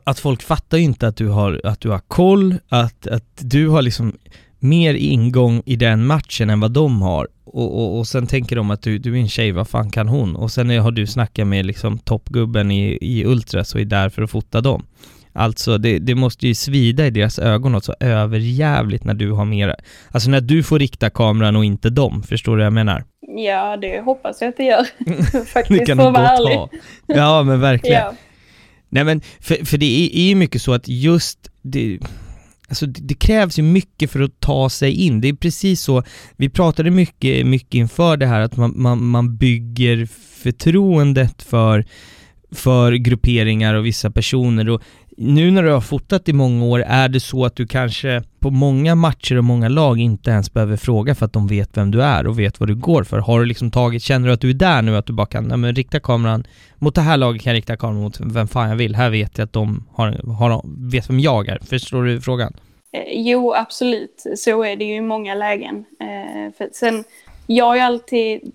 A: att folk fattar ju inte att du har, att du har koll, att, att du har liksom mer ingång i den matchen än vad de har. Och, och, och sen tänker de att du, du är en tjej, vad fan kan hon? Och sen har du snackat med liksom toppgubben i, i Ultras och är där för att fota dem. Alltså det, det måste ju svida i deras ögon och så överjävligt när du har mer, alltså när du får rikta kameran och inte dem, förstår du vad jag menar?
B: Ja, det hoppas jag att det gör. Faktiskt, det kan för att vara ärlig. Ha.
A: Ja, men verkligen. ja. Nej men, för, för det är ju mycket så att just det, Alltså det, krävs ju mycket för att ta sig in. Det är precis så, vi pratade mycket, mycket inför det här att man, man, man bygger förtroendet för, för grupperingar och vissa personer och nu när du har fotat i många år, är det så att du kanske på många matcher och många lag inte ens behöver fråga för att de vet vem du är och vet vad du går för? Har du liksom tagit, känner du att du är där nu, att du bara kan, ja, men rikta kameran mot det här laget kan jag rikta kameran mot vem fan jag vill, här vet jag att de har, har, vet vem jag är. Förstår du frågan?
B: Eh, jo, absolut. Så är det ju i många lägen. Eh, för sen, jag har ju alltid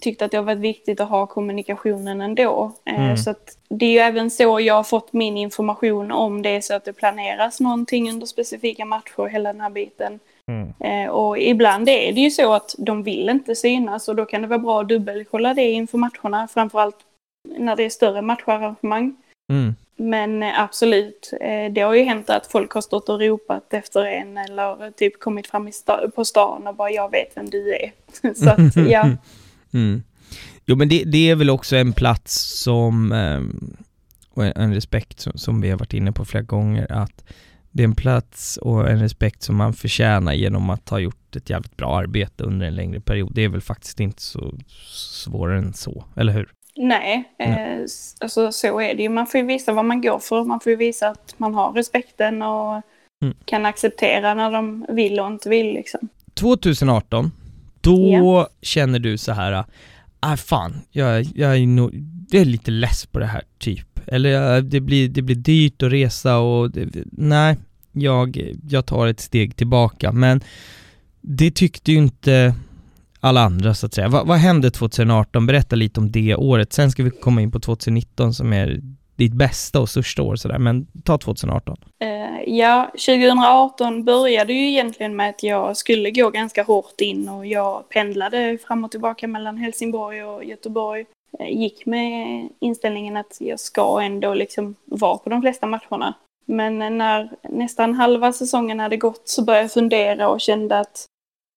B: tyckt att det har varit viktigt att ha kommunikationen ändå. Eh, mm. Så det är ju även så jag har fått min information om det så att det planeras någonting under specifika matcher, hela den här biten. Mm. Eh, och ibland är det ju så att de vill inte synas och då kan det vara bra att dubbelkolla det inför matcherna, framförallt när det är större matcharrangemang. Mm. Men eh, absolut, det har ju hänt att folk har stått och ropat efter en eller typ kommit fram på stan och bara jag vet vem du är. så att ja.
A: Mm. Jo men det, det, är väl också en plats som, eh, och en respekt som, som, vi har varit inne på flera gånger, att det är en plats och en respekt som man förtjänar genom att ha gjort ett jävligt bra arbete under en längre period. Det är väl faktiskt inte så svårare än så, eller hur?
B: Nej, eh, alltså så är det ju. Man får ju visa vad man går för. Man får ju visa att man har respekten och mm. kan acceptera när de vill och inte vill liksom.
A: 2018 då yeah. känner du så här, ah fan, jag, jag, är nog, jag är lite less på det här typ. Eller det blir, det blir dyrt att resa och det, nej, jag, jag tar ett steg tillbaka. Men det tyckte ju inte alla andra så att säga. Va, vad hände 2018? Berätta lite om det året. Sen ska vi komma in på 2019 som är ditt bästa och största år sådär, men ta 2018. Uh,
B: eh, ja, 2018 började ju egentligen med att jag skulle gå ganska hårt in och jag pendlade fram och tillbaka mellan Helsingborg och Göteborg. Jag gick med inställningen att jag ska ändå liksom vara på de flesta matcherna. Men eh, när nästan halva säsongen hade gått så började jag fundera och kände att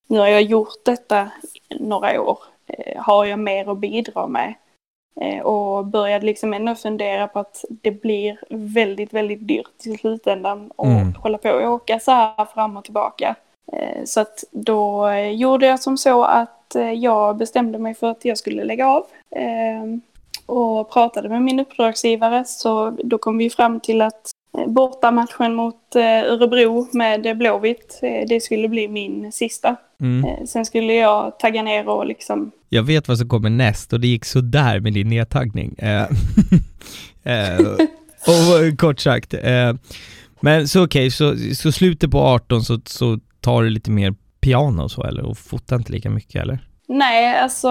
B: nu har jag gjort detta några år. Har jag mer att bidra med? Eh, och började liksom ändå fundera på att det blir väldigt, väldigt dyrt i slutändan att mm. hålla på och åka så här fram och tillbaka. Eh, så att då gjorde jag som så att eh, jag bestämde mig för att jag skulle lägga av. Och pratade med min uppdragsgivare så då kom vi fram till att bortamatchen mot Örebro med Blåvitt, det skulle bli min sista. Mm. Sen skulle jag tagga ner och liksom
A: jag vet vad som kommer näst och det gick så där med din nedtaggning. Eh, eh, och kort sagt. Eh, men så okej, okay, så, så slutet på 18 så, så tar du lite mer piano och så eller? Och fotar inte lika mycket eller?
B: Nej, alltså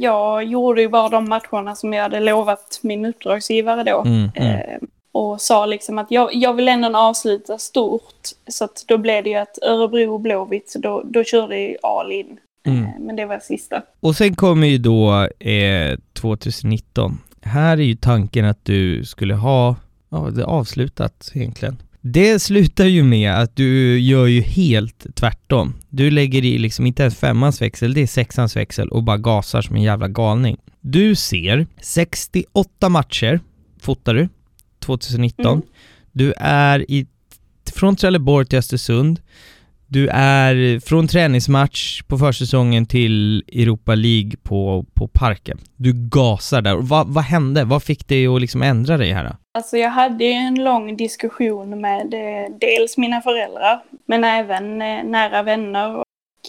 B: jag gjorde ju bara de matcherna som jag hade lovat min uppdragsgivare då. Mm, mm. Och sa liksom att jag, jag vill ändå avsluta stort. Så att då blev det ju att Örebro och Blåvitt, så då, då körde jag all in. Mm. Eh, men det var sista.
A: Och sen kommer ju då eh, 2019. Här är ju tanken att du skulle ha, ja det avslutat egentligen. Det slutar ju med att du gör ju helt tvärtom. Du lägger i liksom inte ens femmans växel, det är sexans växel och bara gasar som en jävla galning. Du ser 68 matcher, fotar du, 2019. Mm. Du är i, från Trelleborg till Östersund du är från träningsmatch på försäsongen till Europa League på, på Parken. Du gasar där. Vad, vad hände? Vad fick dig att liksom ändra dig här? Då?
B: Alltså jag hade en lång diskussion med eh, dels mina föräldrar, men även eh, nära vänner och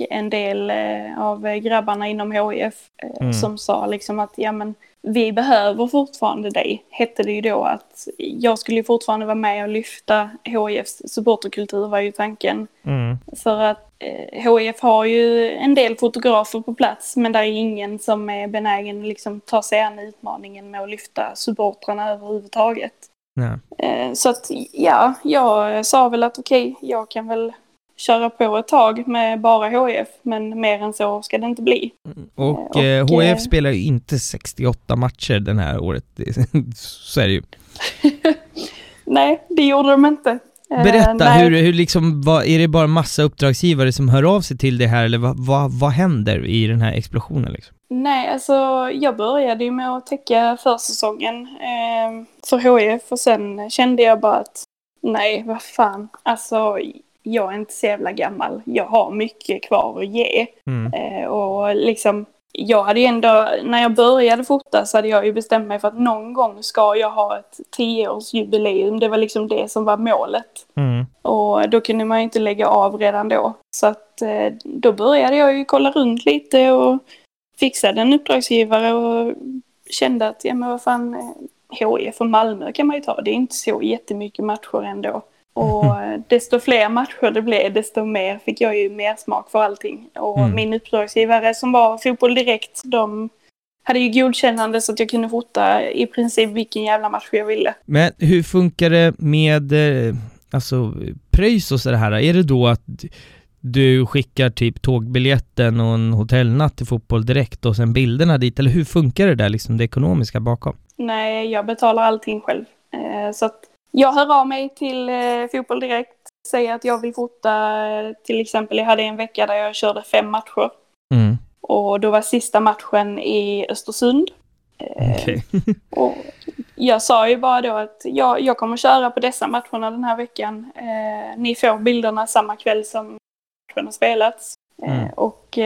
B: en del eh, av grabbarna inom HIF mm. som sa liksom att ja men vi behöver fortfarande dig, hette det ju då att jag skulle fortfarande vara med och lyfta HIFs supporterkultur var ju tanken. Mm. För att eh, HIF har ju en del fotografer på plats men det är ingen som är benägen att liksom ta sig an utmaningen med att lyfta supportrarna överhuvudtaget. Eh, så att ja, jag sa väl att okej, okay, jag kan väl köra på ett tag med bara HF, men mer än så ska det inte bli.
A: Och, eh, och HF eh, spelar ju inte 68 matcher den här året, så är det ju.
B: Nej, det gjorde de inte.
A: Eh, Berätta, hur, hur liksom, vad, är det bara massa uppdragsgivare som hör av sig till det här eller vad, vad, vad händer i den här explosionen liksom?
B: Nej, alltså jag började ju med att täcka försäsongen eh, för HF och sen kände jag bara att nej, vad fan, alltså jag är inte så jävla gammal. Jag har mycket kvar att ge. Mm. Eh, och liksom, jag hade ju ändå, när jag började fota så hade jag ju bestämt mig för att någon gång ska jag ha ett tioårsjubileum. Det var liksom det som var målet. Mm. Och då kunde man ju inte lägga av redan då. Så att eh, då började jag ju kolla runt lite och fixade en uppdragsgivare och kände att, ja men vad fan, HIF eh, från Malmö kan man ju ta. Det är inte så jättemycket matcher ändå. Och desto fler matcher det blev, desto mer fick jag ju mer smak för allting. Och mm. min uppdragsgivare som var Fotboll Direkt, de hade ju godkännande så att jag kunde fota i princip vilken jävla match jag ville.
A: Men hur funkar det med, eh, alltså, pröjs och sådär? Är det då att du skickar typ tågbiljetten och en hotellnatt till Fotboll Direkt och sen bilderna dit, eller hur funkar det där, liksom det ekonomiska bakom?
B: Nej, jag betalar allting själv. Eh, så att jag hör av mig till eh, Fotboll Direkt, säger att jag vill fota, eh, till exempel jag hade en vecka där jag körde fem matcher. Mm. Och då var sista matchen i Östersund. Eh, okay. och jag sa ju bara då att jag, jag kommer köra på dessa matcherna den här veckan. Eh, ni får bilderna samma kväll som matchen har spelats. Eh, mm. och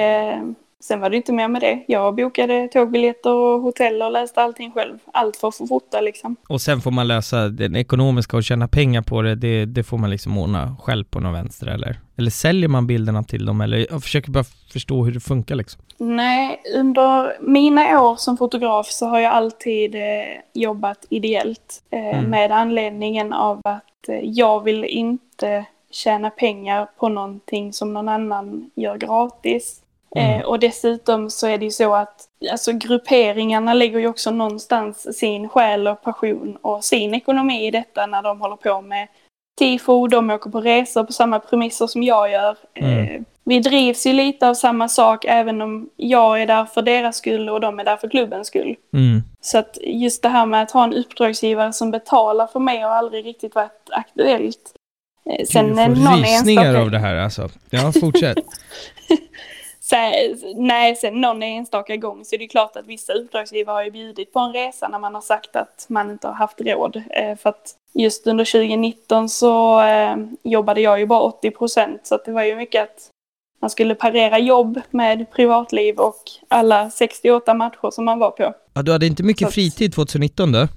B: Sen var det inte mer med det. Jag bokade tågbiljetter och hotell och läste allting själv. Allt för att få fota liksom.
A: Och sen får man lösa den ekonomiska och tjäna pengar på det, det, det får man liksom ordna själv på någon vänster eller? Eller säljer man bilderna till dem eller? Jag försöker bara förstå hur det funkar liksom.
B: Nej, under mina år som fotograf så har jag alltid eh, jobbat ideellt. Eh, mm. Med anledningen av att eh, jag vill inte tjäna pengar på någonting som någon annan gör gratis. Mm. Eh, och dessutom så är det ju så att alltså, grupperingarna lägger ju också någonstans sin själ och passion och sin ekonomi i detta när de håller på med tifo, de åker på resor på samma premisser som jag gör. Mm. Eh, vi drivs ju lite av samma sak även om jag är där för deras skull och de är där för klubbens skull. Mm. Så att just det här med att ha en uppdragsgivare som betalar för mig har aldrig riktigt varit aktuellt.
A: Eh, sen du får någon rysningar enstaka... av det här alltså. Ja, fortsätt.
B: nej, sen någon enstaka gång så är det klart att vissa uppdragsgivare har ju bjudit på en resa när man har sagt att man inte har haft råd. Eh, för att just under 2019 så eh, jobbade jag ju bara 80 procent så att det var ju mycket att man skulle parera jobb med privatliv och alla 68 matcher som man var på.
A: Ja, du hade inte mycket så fritid 2019 då?
B: Eh,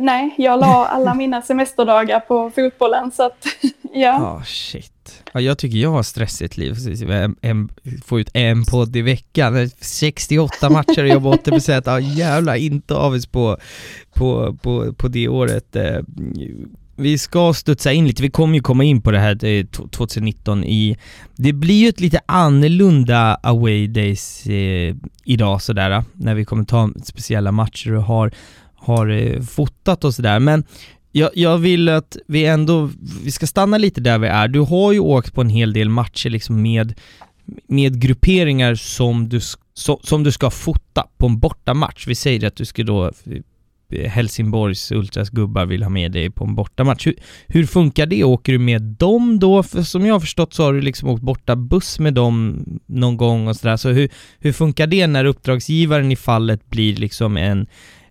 B: nej, jag la alla mina semesterdagar på fotbollen så att ja.
A: Oh, shit. Ja, jag tycker jag har stressigt liv. En, en, få ut en podd i veckan, 68 matcher och jobba 80%. Ja jävlar, inte avis på, på, på, på det året. Vi ska studsa in lite, vi kommer ju komma in på det här 2019 i... Det blir ju ett lite annorlunda away days eh, idag sådär, eh, när vi kommer ta speciella matcher och har, har eh, fotat och sådär, men jag, jag vill att vi ändå, vi ska stanna lite där vi är. Du har ju åkt på en hel del matcher liksom med, med grupperingar som du, so, som du ska fota på en bortamatch. Vi säger att du ska då eh, Helsingborgs Ultras gubbar vill ha med dig på en bortamatch. Hur, hur funkar det? Åker du med dem då? För som jag har förstått så har du liksom åkt borta buss med dem någon gång och sådär. Så hur, hur funkar det när uppdragsgivaren i fallet blir liksom en,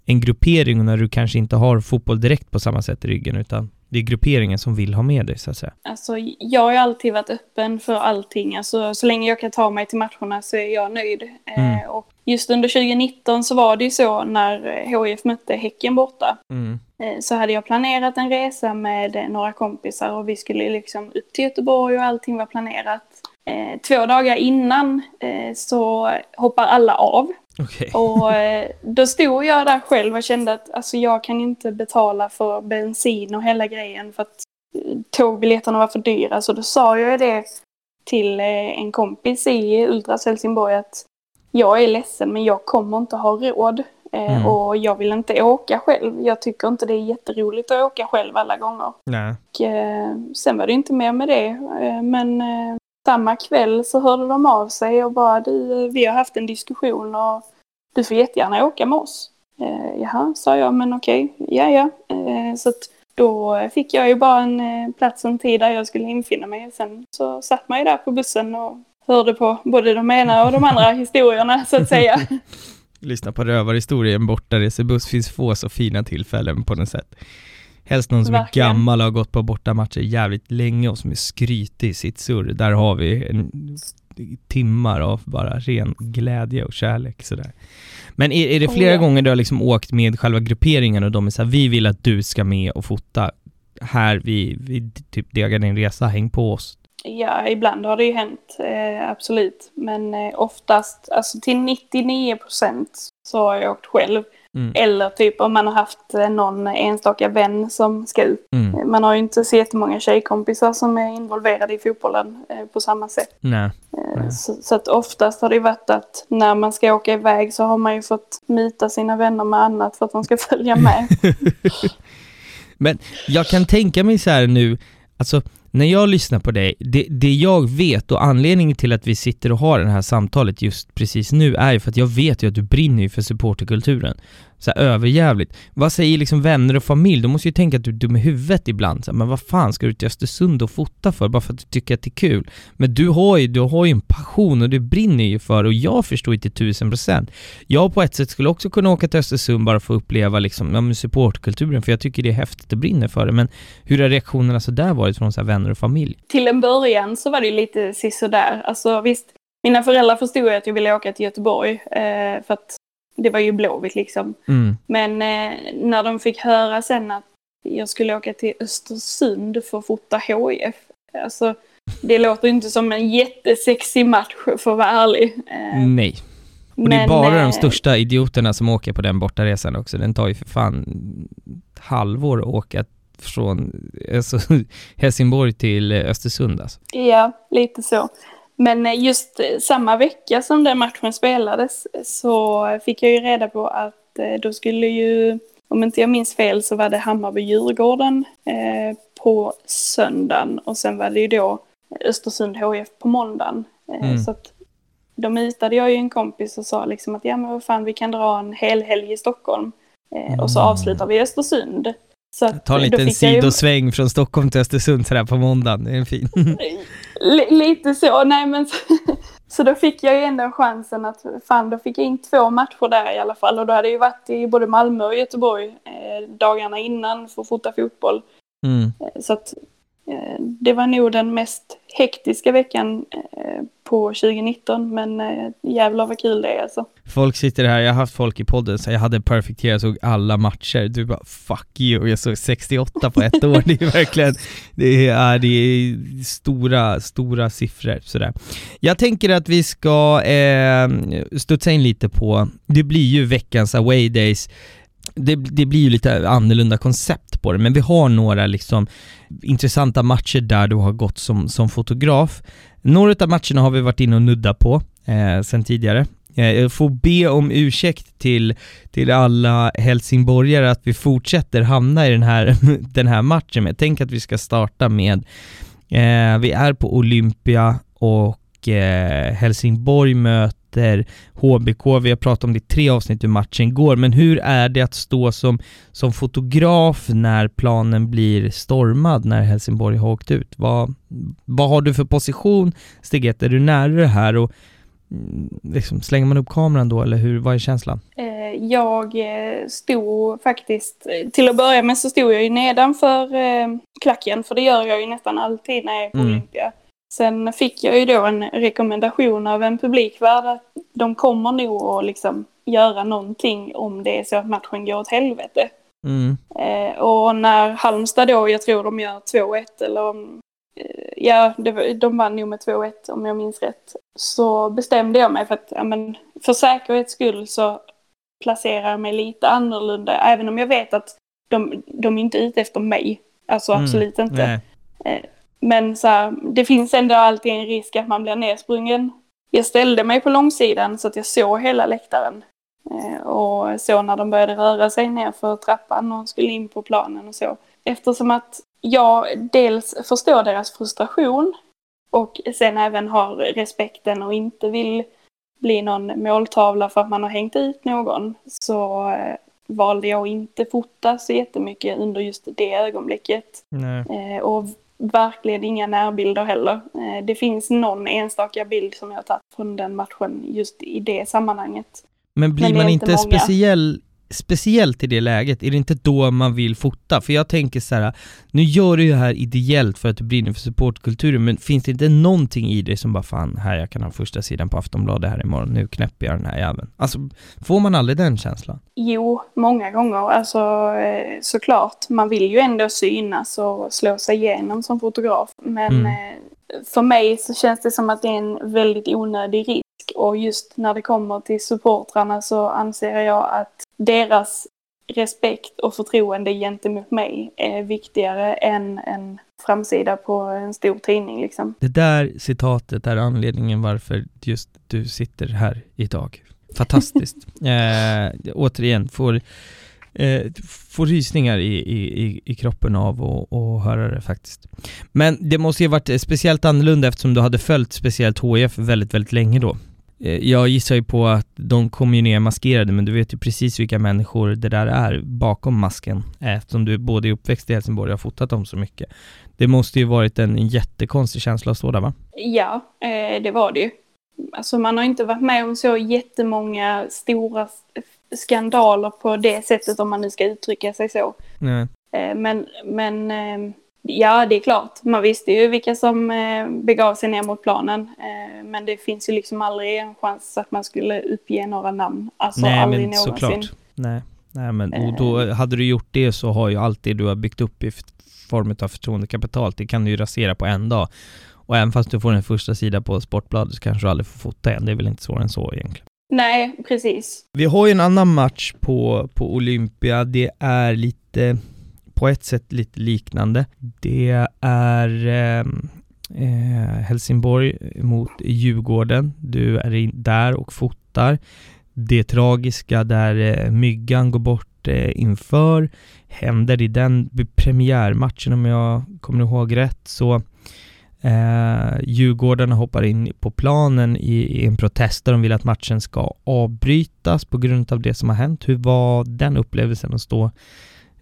A: en gruppering och när du kanske inte har fotboll direkt på samma sätt i ryggen utan det är grupperingen som vill ha med dig så att säga?
B: Alltså jag har alltid varit öppen för allting. Alltså så länge jag kan ta mig till matcherna så är jag nöjd. Mm. Eh, och just under 2019 så var det ju så när HIF mötte Häcken borta. Mm. Eh, så hade jag planerat en resa med några kompisar och vi skulle liksom upp till Göteborg och allting var planerat. Eh, två dagar innan eh, så hoppar alla av.
A: Okay.
B: Och då stod jag där själv och kände att alltså, jag kan inte betala för bensin och hela grejen för att tågbiljetterna var för dyra. Så då sa jag det till en kompis i Ultras Helsingborg att jag är ledsen men jag kommer inte ha råd. Eh, mm. Och jag vill inte åka själv. Jag tycker inte det är jätteroligt att åka själv alla gånger.
A: Nej.
B: Och, eh, sen var det inte mer med det. Eh, men samma kväll så hörde de av sig och bara du, vi har haft en diskussion och du får jättegärna åka med oss. jaha, sa jag, men okej, ja ja. så då fick jag ju bara en plats och en tid där jag skulle infinna mig. Sen så satt man ju där på bussen och hörde på både de ena och de andra historierna så att säga.
A: Lyssna på rövarhistorier, en bortaresebuss finns få så fina tillfällen på något sätt. Helst någon som Verkligen. är gammal och har gått på bortamatcher jävligt länge och som är skrytig i sitt surr. Där har vi en, timmar av bara ren glädje och kärlek sådär. Men är, är det flera oh, ja. gånger du har liksom åkt med själva grupperingen och de är såhär, vi vill att du ska med och fota här, vi, vi typ degar din resa, häng på oss.
B: Ja, ibland har det ju hänt, eh, absolut. Men eh, oftast, alltså till 99 procent så har jag åkt själv. Mm. Eller typ om man har haft eh, någon enstaka vän som ska ut. Mm. Eh, man har ju inte så jättemånga tjejkompisar som är involverade i fotbollen eh, på samma sätt.
A: Nej.
B: Eh, så, så, att oftast har det varit att när man ska åka iväg så har man ju fått myta sina vänner med annat för att de ska följa med.
A: Men jag kan tänka mig så här nu, alltså när jag lyssnar på dig, det, det jag vet och anledningen till att vi sitter och har det här samtalet just precis nu är ju för att jag vet ju att du brinner ju för supporterkulturen så här, överjävligt. Vad säger liksom vänner och familj? De måste ju tänka att du är dum i huvudet ibland. Så här, men vad fan ska du till Östersund och fota för? Bara för att du tycker att det är kul. Men du har ju, du har ju en passion och du brinner ju för och jag förstår ju till tusen procent. Jag på ett sätt skulle också kunna åka till Östersund bara för att uppleva liksom, ja, supportkulturen för jag tycker det är häftigt och brinner för det. Men hur har reaktionerna så där varit från så här, vänner och familj?
B: Till en början så var det ju lite sisådär. Alltså visst, mina föräldrar förstod ju att jag ville åka till Göteborg eh, för att det var ju Blåvitt liksom.
A: Mm.
B: Men eh, när de fick höra sen att jag skulle åka till Östersund för att fota HIF. Alltså, det låter inte som en jättesexig match för att vara ärlig.
A: Eh, Nej. Och men, det är bara de eh, största idioterna som åker på den bortaresan också. Den tar ju för fan halvår att åka från alltså, Helsingborg till Östersund alltså.
B: Ja, lite så. Men eh, just eh, samma vecka som den matchen spelades så fick jag ju reda på att eh, då skulle ju, om inte jag minns fel, så var det Hammarby-Djurgården på söndagen och sen var det ju då Östersund HF på måndagen. Mm. Så att då mutade jag ju en kompis och sa liksom att ja men vad fan vi kan dra en hel helg i Stockholm mm. och så mm. avslutar vi i Östersund.
A: Så att, Ta en liten sidosväng ju... från Stockholm till Östersund sådär på måndagen, det är en fin.
B: lite så, nej men så, då fick jag ju ändå chansen att, fan då fick jag in två matcher där i alla fall och då hade jag ju varit i både Malmö och Göteborg eh, dagarna innan för att fota fotboll.
A: Mm.
B: Eh, så att Eh, det var nog den mest hektiska veckan eh, på 2019 men eh, jävlar vad kul det är alltså.
A: Folk sitter här, jag har haft folk i podden, så jag hade perfekt jag såg alla matcher, du bara 'fuck you' jag såg 68 på ett år, det är verkligen, det är, det är stora, stora siffror sådär. Jag tänker att vi ska eh, studsa in lite på, det blir ju veckans away days, det, det, blir ju lite annorlunda koncept på det, men vi har några liksom intressanta matcher där du har gått som, som fotograf. Några av matcherna har vi varit inne och nudda på eh, sen tidigare. Eh, jag får be om ursäkt till, till alla helsingborgare att vi fortsätter hamna i den här, den här matchen, men jag tänker att vi ska starta med, eh, vi är på Olympia och eh, Helsingborg möter HBK, vi har pratat om det i tre avsnitt hur matchen går, men hur är det att stå som, som fotograf när planen blir stormad när Helsingborg har åkt ut? Vad, vad har du för position? Ett, är du nära det här och mm, liksom, slänger man upp kameran då eller hur, vad är känslan?
B: Eh, jag stod faktiskt, till att börja med så stod jag ju nedanför klacken, för det gör jag ju nästan alltid när jag är på mm. Olympia. Sen fick jag ju då en rekommendation av en publikvärd att de kommer nog att liksom göra någonting om det är så att matchen går åt helvete. Mm. Eh, och när Halmstad då, jag tror de gör 2-1 eller om, eh, ja, det, de vann nog med 2-1 om jag minns rätt. Så bestämde jag mig för att, ja men för säkerhets skull så placerar jag mig lite annorlunda, även om jag vet att de, de är inte ute efter mig. Alltså mm. absolut inte. Eh, men så här, det finns ändå alltid en risk att man blir nedsprungen. Jag ställde mig på långsidan så att jag såg hela läktaren. Eh, och så när de började röra sig ner för trappan och skulle in på planen och så. Eftersom att jag dels förstår deras frustration och sen även har respekten och inte vill bli någon måltavla för att man har hängt ut någon så eh, valde jag att inte fota så jättemycket under just det ögonblicket. Nej. Eh, och verkligen inga närbilder heller. Det finns någon enstaka bild som jag har tagit från den matchen just i det sammanhanget.
A: Men blir Men man inte, inte speciell, speciellt i det läget, är det inte då man vill fota? För jag tänker så här, nu gör du ju det här ideellt för att du brinner för supportkulturen, men finns det inte någonting i dig som bara fan, här jag kan ha första sidan på Aftonbladet här imorgon, nu knäpper jag den här jäveln. Alltså, får man aldrig den känslan?
B: Jo, många gånger, alltså eh, såklart, man vill ju ändå synas och slå sig igenom som fotograf, men mm. Eh, för mig så känns det som att det är en väldigt onödig risk och just när det kommer till supportrarna så anser jag att deras respekt och förtroende gentemot mig är viktigare än en framsida på en stor tidning liksom.
A: Det där citatet är anledningen varför just du sitter här idag. Fantastiskt. eh, återigen, får, eh, får rysningar i, i, i kroppen av att höra det faktiskt. Men det måste ju varit speciellt annorlunda eftersom du hade följt speciellt HF väldigt, väldigt länge då. Eh, jag gissar ju på att de kommer ju ner maskerade, men du vet ju precis vilka människor det där är bakom masken, eftersom du både är uppväxt i Helsingborg och har fotat dem så mycket. Det måste ju varit en jättekonstig känsla att stå där va?
B: Ja, eh, det var det ju. Alltså man har inte varit med om så jättemånga stora skandaler på det sättet om man nu ska uttrycka sig så. Nej. Eh, men, men Ja, det är klart. Man visste ju vilka som eh, begav sig ner mot planen. Eh, men det finns ju liksom aldrig en chans att man skulle uppge några namn. Alltså Nej, aldrig men någonsin. såklart.
A: Nej. Nej, men och då eh. hade du gjort det så har ju allt det du har byggt upp i form av förtroendekapital, det kan du ju rasera på en dag. Och även fast du får en första sida på Sportbladet så kanske du aldrig får fota igen. Det är väl inte svårare än så egentligen.
B: Nej, precis.
A: Vi har ju en annan match på, på Olympia. Det är lite på ett sätt lite liknande. Det är eh, eh, Helsingborg mot Djurgården. Du är in där och fotar. Det tragiska där eh, Myggan går bort eh, inför händer i den premiärmatchen om jag kommer ihåg rätt så eh, Djurgården hoppar in på planen i, i, en protest där de vill att matchen ska avbrytas på grund av det som har hänt. Hur var den upplevelsen att stå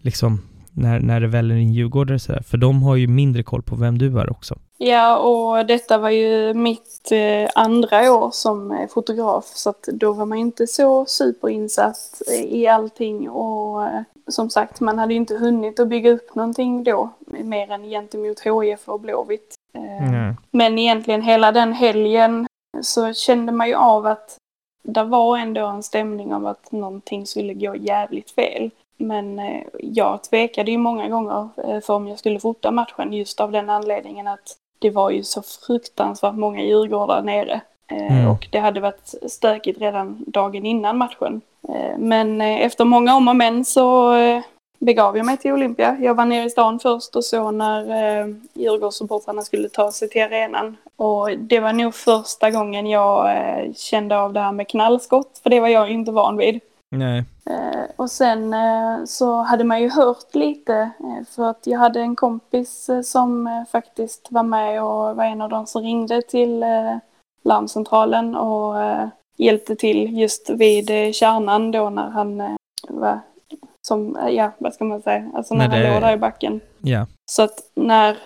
A: liksom när, när det väller in djurgårdare sådär, för de har ju mindre koll på vem du är också.
B: Ja, och detta var ju mitt eh, andra år som eh, fotograf, så att då var man inte så superinsatt i allting och eh, som sagt, man hade ju inte hunnit att bygga upp någonting då, mer än gentemot HIF och Blåvitt. Mm. Men egentligen hela den helgen så kände man ju av att det var ändå en stämning av att någonting skulle gå jävligt fel. Men eh, jag tvekade ju många gånger eh, för om jag skulle fota matchen just av den anledningen att det var ju så fruktansvärt många Djurgårdar nere. Eh, mm. Och det hade varit stökigt redan dagen innan matchen. Men efter många om och men så begav jag mig till Olympia. Jag var nere i stan först och så när Djurgårdssupportrarna skulle ta sig till arenan. Och det var nog första gången jag kände av det här med knallskott, för det var jag inte van vid. Nej. Eh, och sen eh, så hade man ju hört lite eh, för att jag hade en kompis som faktiskt var med och var en av de som ringde till larmcentralen och hjälpte till just vid kärnan då när han var som, ja vad ska man säga, alltså när, när det... han låg där i backen. Ja. Så att när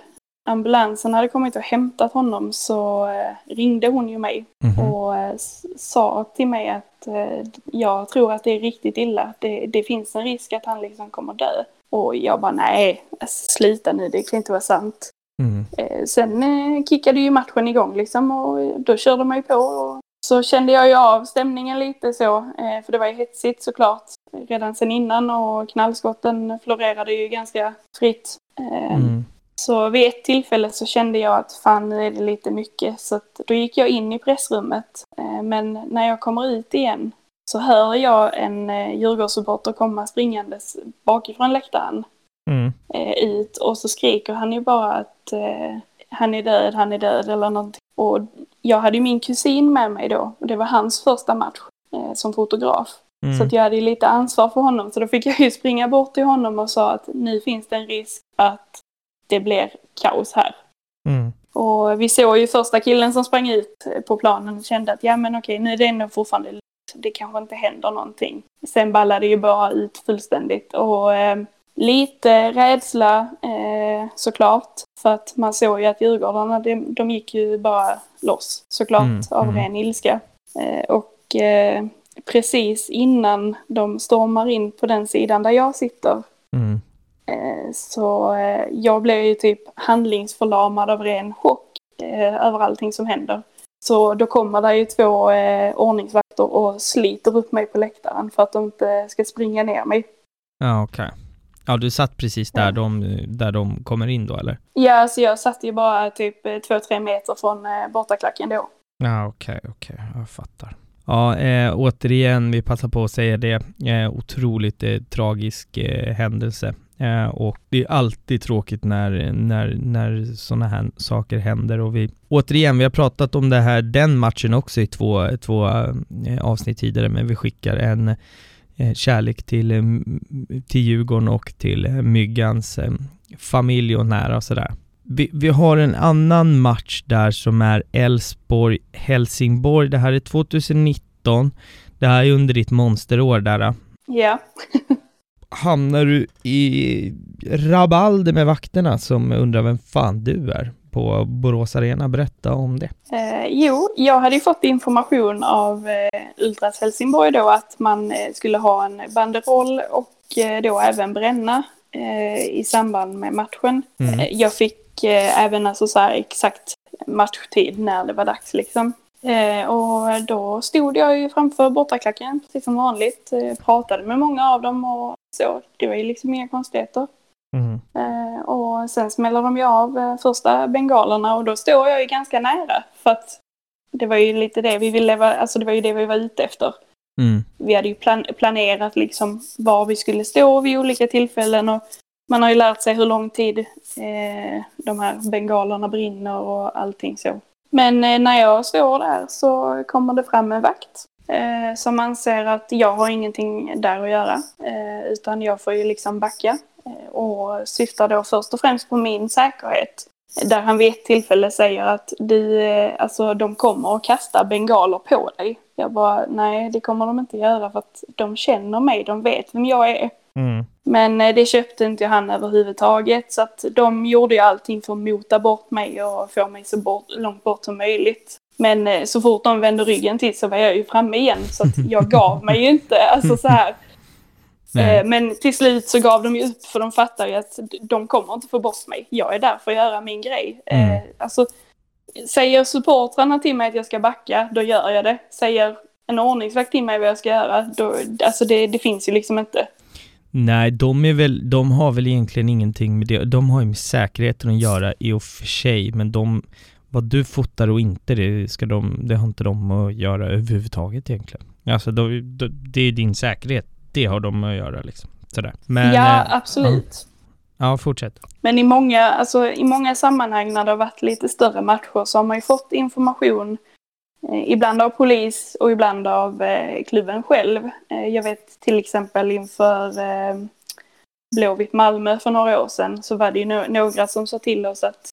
B: ambulansen hade kommit och hämtat honom så eh, ringde hon ju mig mm -hmm. och eh, sa till mig att eh, jag tror att det är riktigt illa. Det, det, finns en risk att han liksom kommer dö. Och jag bara nej, sluta nu, det kan inte vara sant. Mm. Sen kickade ju matchen igång liksom och då körde man ju på. Och så kände jag ju av stämningen lite så, för det var ju hetsigt såklart redan sen innan och knallskotten florerade ju ganska fritt. Mm. Så vid ett tillfälle så kände jag att fan nu är det lite mycket så att då gick jag in i pressrummet. Men när jag kommer ut igen så hör jag en Djurgårdssupporter komma springandes bakifrån läktaren mm. ut och så skriker han ju bara att han är död, han är död eller någonting. Och jag hade ju min kusin med mig då och det var hans första match eh, som fotograf. Mm. Så att jag hade lite ansvar för honom så då fick jag ju springa bort till honom och sa att nu finns det en risk att det blir kaos här. Mm. Och vi såg ju första killen som sprang ut på planen och kände att ja men okej nu är det ändå fortfarande det kanske inte händer någonting. Sen ballade det ju bara ut fullständigt och eh, Lite rädsla eh, såklart. För att man såg ju att Djurgårdarna, de, de gick ju bara loss såklart mm, av mm. ren ilska. Eh, och eh, precis innan de stormar in på den sidan där jag sitter mm. Eh, så eh, jag blev ju typ handlingsförlamad av ren chock eh, över allting som händer. Så då kommer det ju två eh, ordningsvakter och sliter upp mig på läktaren för att de inte ska springa ner mig.
A: Ja, okej. Okay. Ja, du satt precis där, ja. de, där de kommer in då, eller?
B: Ja, alltså jag satt ju bara typ 2-3 meter från eh, bortaklacken då.
A: Ja, okej, okay, okej, okay. jag fattar. Ja, eh, återigen, vi passar på att säga det, eh, otroligt eh, tragisk händelse. Eh, och det är alltid tråkigt när, när, när sådana här saker händer och vi, återigen, vi har pratat om det här, den matchen också i två, två eh, avsnitt tidigare, men vi skickar en Eh, kärlek till, eh, till Djurgården och till eh, Myggans eh, familj och nära och sådär. Vi, vi har en annan match där som är Elfsborg-Helsingborg. Det här är 2019. Det här är under ditt monsterår där.
B: Ja.
A: Hamnar du i rabalder med vakterna som undrar vem fan du är? på Borås Arena. Berätta om det.
B: Eh, jo, jag hade ju fått information av eh, Ultras Helsingborg då att man eh, skulle ha en banderoll och eh, då även bränna eh, i samband med matchen. Mm. Eh, jag fick även alltså så här exakt matchtid när det var dags liksom. och då stod jag ju framför bortaklacken precis som vanligt, pratade med många av dem och så. Det var ju liksom inga konstigheter. Mm. Eh, och sen smäller de ju av eh, första bengalerna och då står jag ju ganska nära. För att det var ju lite det vi ville, alltså det var ju det vi var ute efter. Mm. Vi hade ju plan planerat liksom var vi skulle stå vid olika tillfällen och man har ju lärt sig hur lång tid eh, de här bengalerna brinner och allting så. Men eh, när jag står där så kommer det fram en vakt eh, som anser att jag har ingenting där att göra. Eh, utan jag får ju liksom backa. Eh, och syftar då först och främst på min säkerhet. Där han vid ett tillfälle säger att de, eh, alltså, de kommer att kasta bengaler på dig. Jag bara, nej det kommer de inte göra för att de känner mig, de vet vem jag är. Mm. Men eh, det köpte inte han överhuvudtaget så att de gjorde ju allting för att mota bort mig och få mig så bort, långt bort som möjligt. Men så fort de vände ryggen till så var jag ju framme igen så att jag gav mig ju inte. Alltså så här, Eh, men till slut så gav de ju upp för de fattar ju att de kommer inte få bort mig. Jag är där för att göra min grej. Eh, mm. alltså, säger supportrarna till mig att jag ska backa, då gör jag det. Säger en ordningsvakt till mig vad jag ska göra, då, alltså det, det finns ju liksom inte.
A: Nej, de, är väl, de har väl egentligen ingenting med det, de har ju med säkerheten att göra i och för sig, men de, vad du fotar och inte, det, ska de, det har inte de att göra överhuvudtaget egentligen. Alltså, då, då, det är din säkerhet det har de att göra liksom. Sådär.
B: Men, ja, eh, absolut.
A: Ja. ja, fortsätt.
B: Men i många, alltså, i många sammanhang när det har varit lite större matcher så har man ju fått information eh, ibland av polis och ibland av eh, klubben själv. Eh, jag vet till exempel inför eh, Blåvitt Malmö för några år sedan så var det ju no några som sa till oss att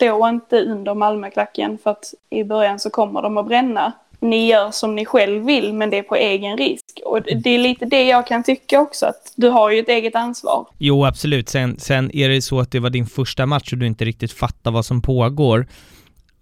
B: stå inte under Malmöklacken för att i början så kommer de att bränna. ni gör som ni själv vill men det är på egen risk. Och det är lite det jag kan tycka också, att du har ju ett eget ansvar.
A: Jo, absolut. Sen, sen är det så att det var din första match och du inte riktigt fattar vad som pågår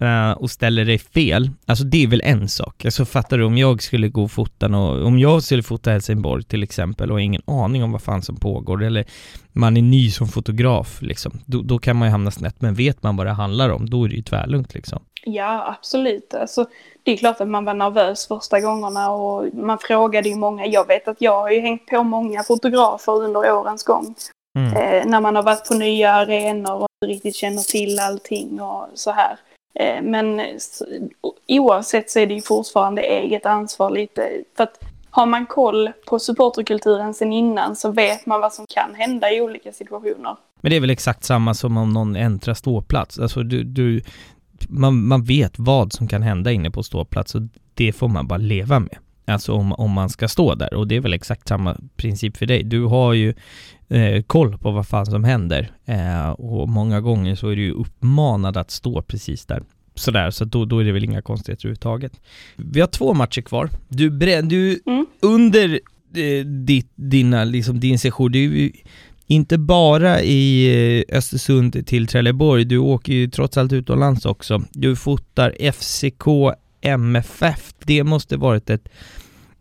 A: uh, och ställer dig fel, alltså det är väl en sak. Alltså fattar du, om jag skulle gå och fota och om jag skulle fota Helsingborg till exempel och har ingen aning om vad fan som pågår, eller man är ny som fotograf liksom, då, då kan man ju hamna snett, men vet man vad det handlar om, då är det ju tvärlugnt liksom.
B: Ja, absolut. Alltså, det är klart att man var nervös första gångerna och man frågade ju många. Jag vet att jag har ju hängt på många fotografer under årens gång. Mm. Eh, när man har varit på nya arenor och inte riktigt känner till allting och så här. Eh, men oavsett så är det ju fortfarande eget ansvar lite. För att har man koll på supporterkulturen sen innan så vet man vad som kan hända i olika situationer.
A: Men det är väl exakt samma som om någon äntrar ståplats. Alltså du, du, man, man vet vad som kan hända inne på ståplats och det får man bara leva med. Alltså om, om man ska stå där och det är väl exakt samma princip för dig. Du har ju eh, koll på vad fan som händer eh, och många gånger så är du ju uppmanad att stå precis där. Sådär, så då, då är det väl inga konstigheter överhuvudtaget. Vi har två matcher kvar. Du, du mm. under eh, ditt, dina, liksom din session, du inte bara i eh, Östersund till Trelleborg, du åker ju trots allt utomlands också. Du fotar FCK MFF. Det måste varit ett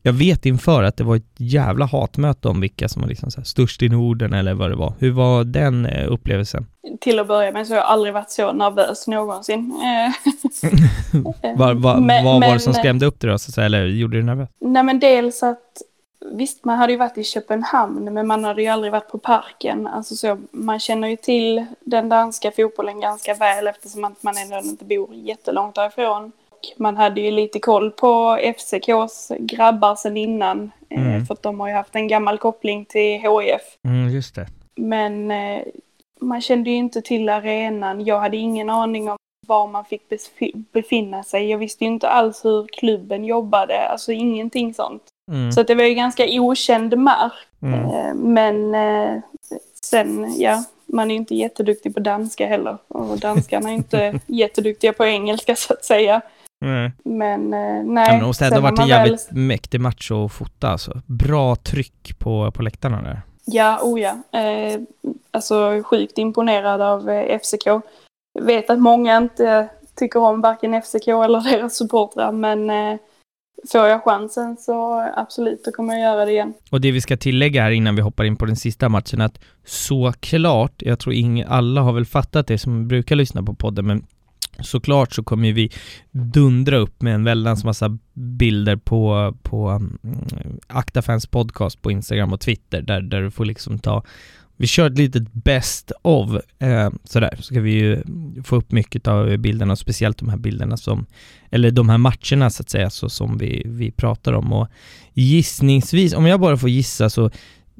A: jag vet inför att det var ett jävla hatmöte om vilka som var liksom så störst i Norden eller vad det var. Hur var den eh, upplevelsen?
B: Till att börja med så har jag aldrig varit så nervös någonsin.
A: var, var, men, vad var det som skrämde upp dig då, så att säga, eller gjorde dig nervös?
B: Nej men dels att Visst, man hade ju varit i Köpenhamn, men man hade ju aldrig varit på parken. Alltså så, man känner ju till den danska fotbollen ganska väl eftersom man ändå inte bor jättelångt därifrån. Man hade ju lite koll på FCKs grabbar sedan innan. Eh, mm. För att de har ju haft en gammal koppling till HIF.
A: Mm, just det.
B: Men eh, man kände ju inte till arenan. Jag hade ingen aning om var man fick befinna sig. Jag visste ju inte alls hur klubben jobbade. Alltså ingenting sånt. Mm. Så det var ju ganska okänd mark. Mm. Eh, men sen, ja, man är inte jätteduktig på danska heller. Och danskarna är inte jätteduktiga på engelska så att säga.
A: Nej.
B: Men eh, nej. Ja,
A: men det har varit en jävligt väl... mäktig match att fota alltså. Bra tryck på, på läktarna där.
B: Ja, oh ja. Eh, alltså sjukt imponerad av eh, FCK. Vet att många inte tycker om varken FCK eller deras supportrar, men eh, får jag chansen så absolut, då kommer jag göra det igen.
A: Och det vi ska tillägga här innan vi hoppar in på den sista matchen, att såklart, jag tror ingen, alla har väl fattat det som brukar lyssna på podden, men Såklart så kommer vi dundra upp med en väldans massa bilder på, på mm, um, Aktafans podcast på Instagram och Twitter där, där du får liksom ta vi kör ett litet best of eh, sådär, så ska vi ju få upp mycket av bilderna, och speciellt de här bilderna som, eller de här matcherna så att säga, så som vi, vi pratar om. Och gissningsvis, om jag bara får gissa så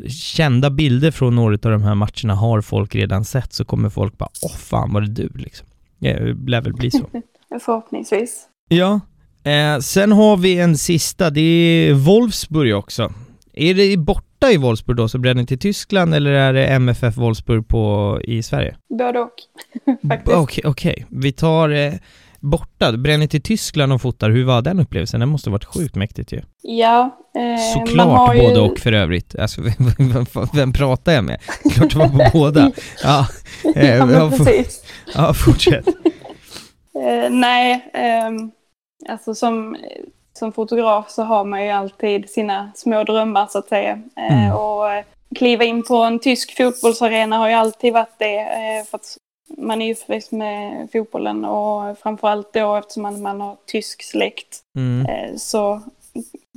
A: kända bilder från några av de här matcherna har folk redan sett så kommer folk bara åh fan var det du? Liksom. Lär väl bli så.
B: Förhoppningsvis.
A: Ja. Eh, sen har vi en sista, det är Wolfsburg också. Är det borta i Wolfsburg då, så bränner till Tyskland eller är det MFF Wolfsburg på, i Sverige?
B: Både och,
A: faktiskt. Okej, okay, okay, vi tar eh, borta, bränner till Tyskland och fotar, hur var den upplevelsen? Den måste ha varit sjukt mäktigt ju.
B: Ja,
A: eh, Såklart ju... både och för övrigt. Alltså, vem, vem, vem pratar jag med? Klart det var på båda. Ja,
B: eh, ja precis.
A: Ja, fortsätt.
B: eh, nej, eh, alltså som, som fotograf så har man ju alltid sina små drömmar så att säga. Eh, mm. Och eh, kliva in på en tysk fotbollsarena har ju alltid varit det. Eh, för att man är ju uppväxt med fotbollen och framförallt då eftersom man, man har tysk släkt. Mm. Så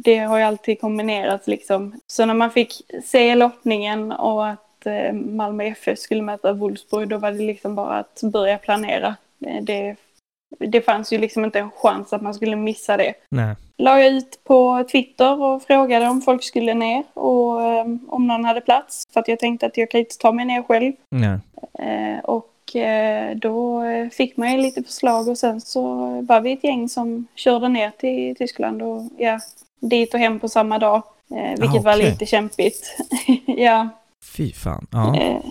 B: det har ju alltid kombinerats liksom. Så när man fick se lottningen och att Eh, Malmö FF skulle möta Wolfsburg, då var det liksom bara att börja planera. Eh, det, det fanns ju liksom inte en chans att man skulle missa det.
A: Nej.
B: La jag ut på Twitter och frågade om folk skulle ner och um, om någon hade plats. För att jag tänkte att jag kan inte ta mig ner själv.
A: Nej.
B: Och då fick man ju lite förslag och sen så var vi ett gäng som körde ner till Tyskland och ja, dit och hem på samma dag. vilket ah, okay. var lite kämpigt. ja,
A: Fy fan. Ja. Eh,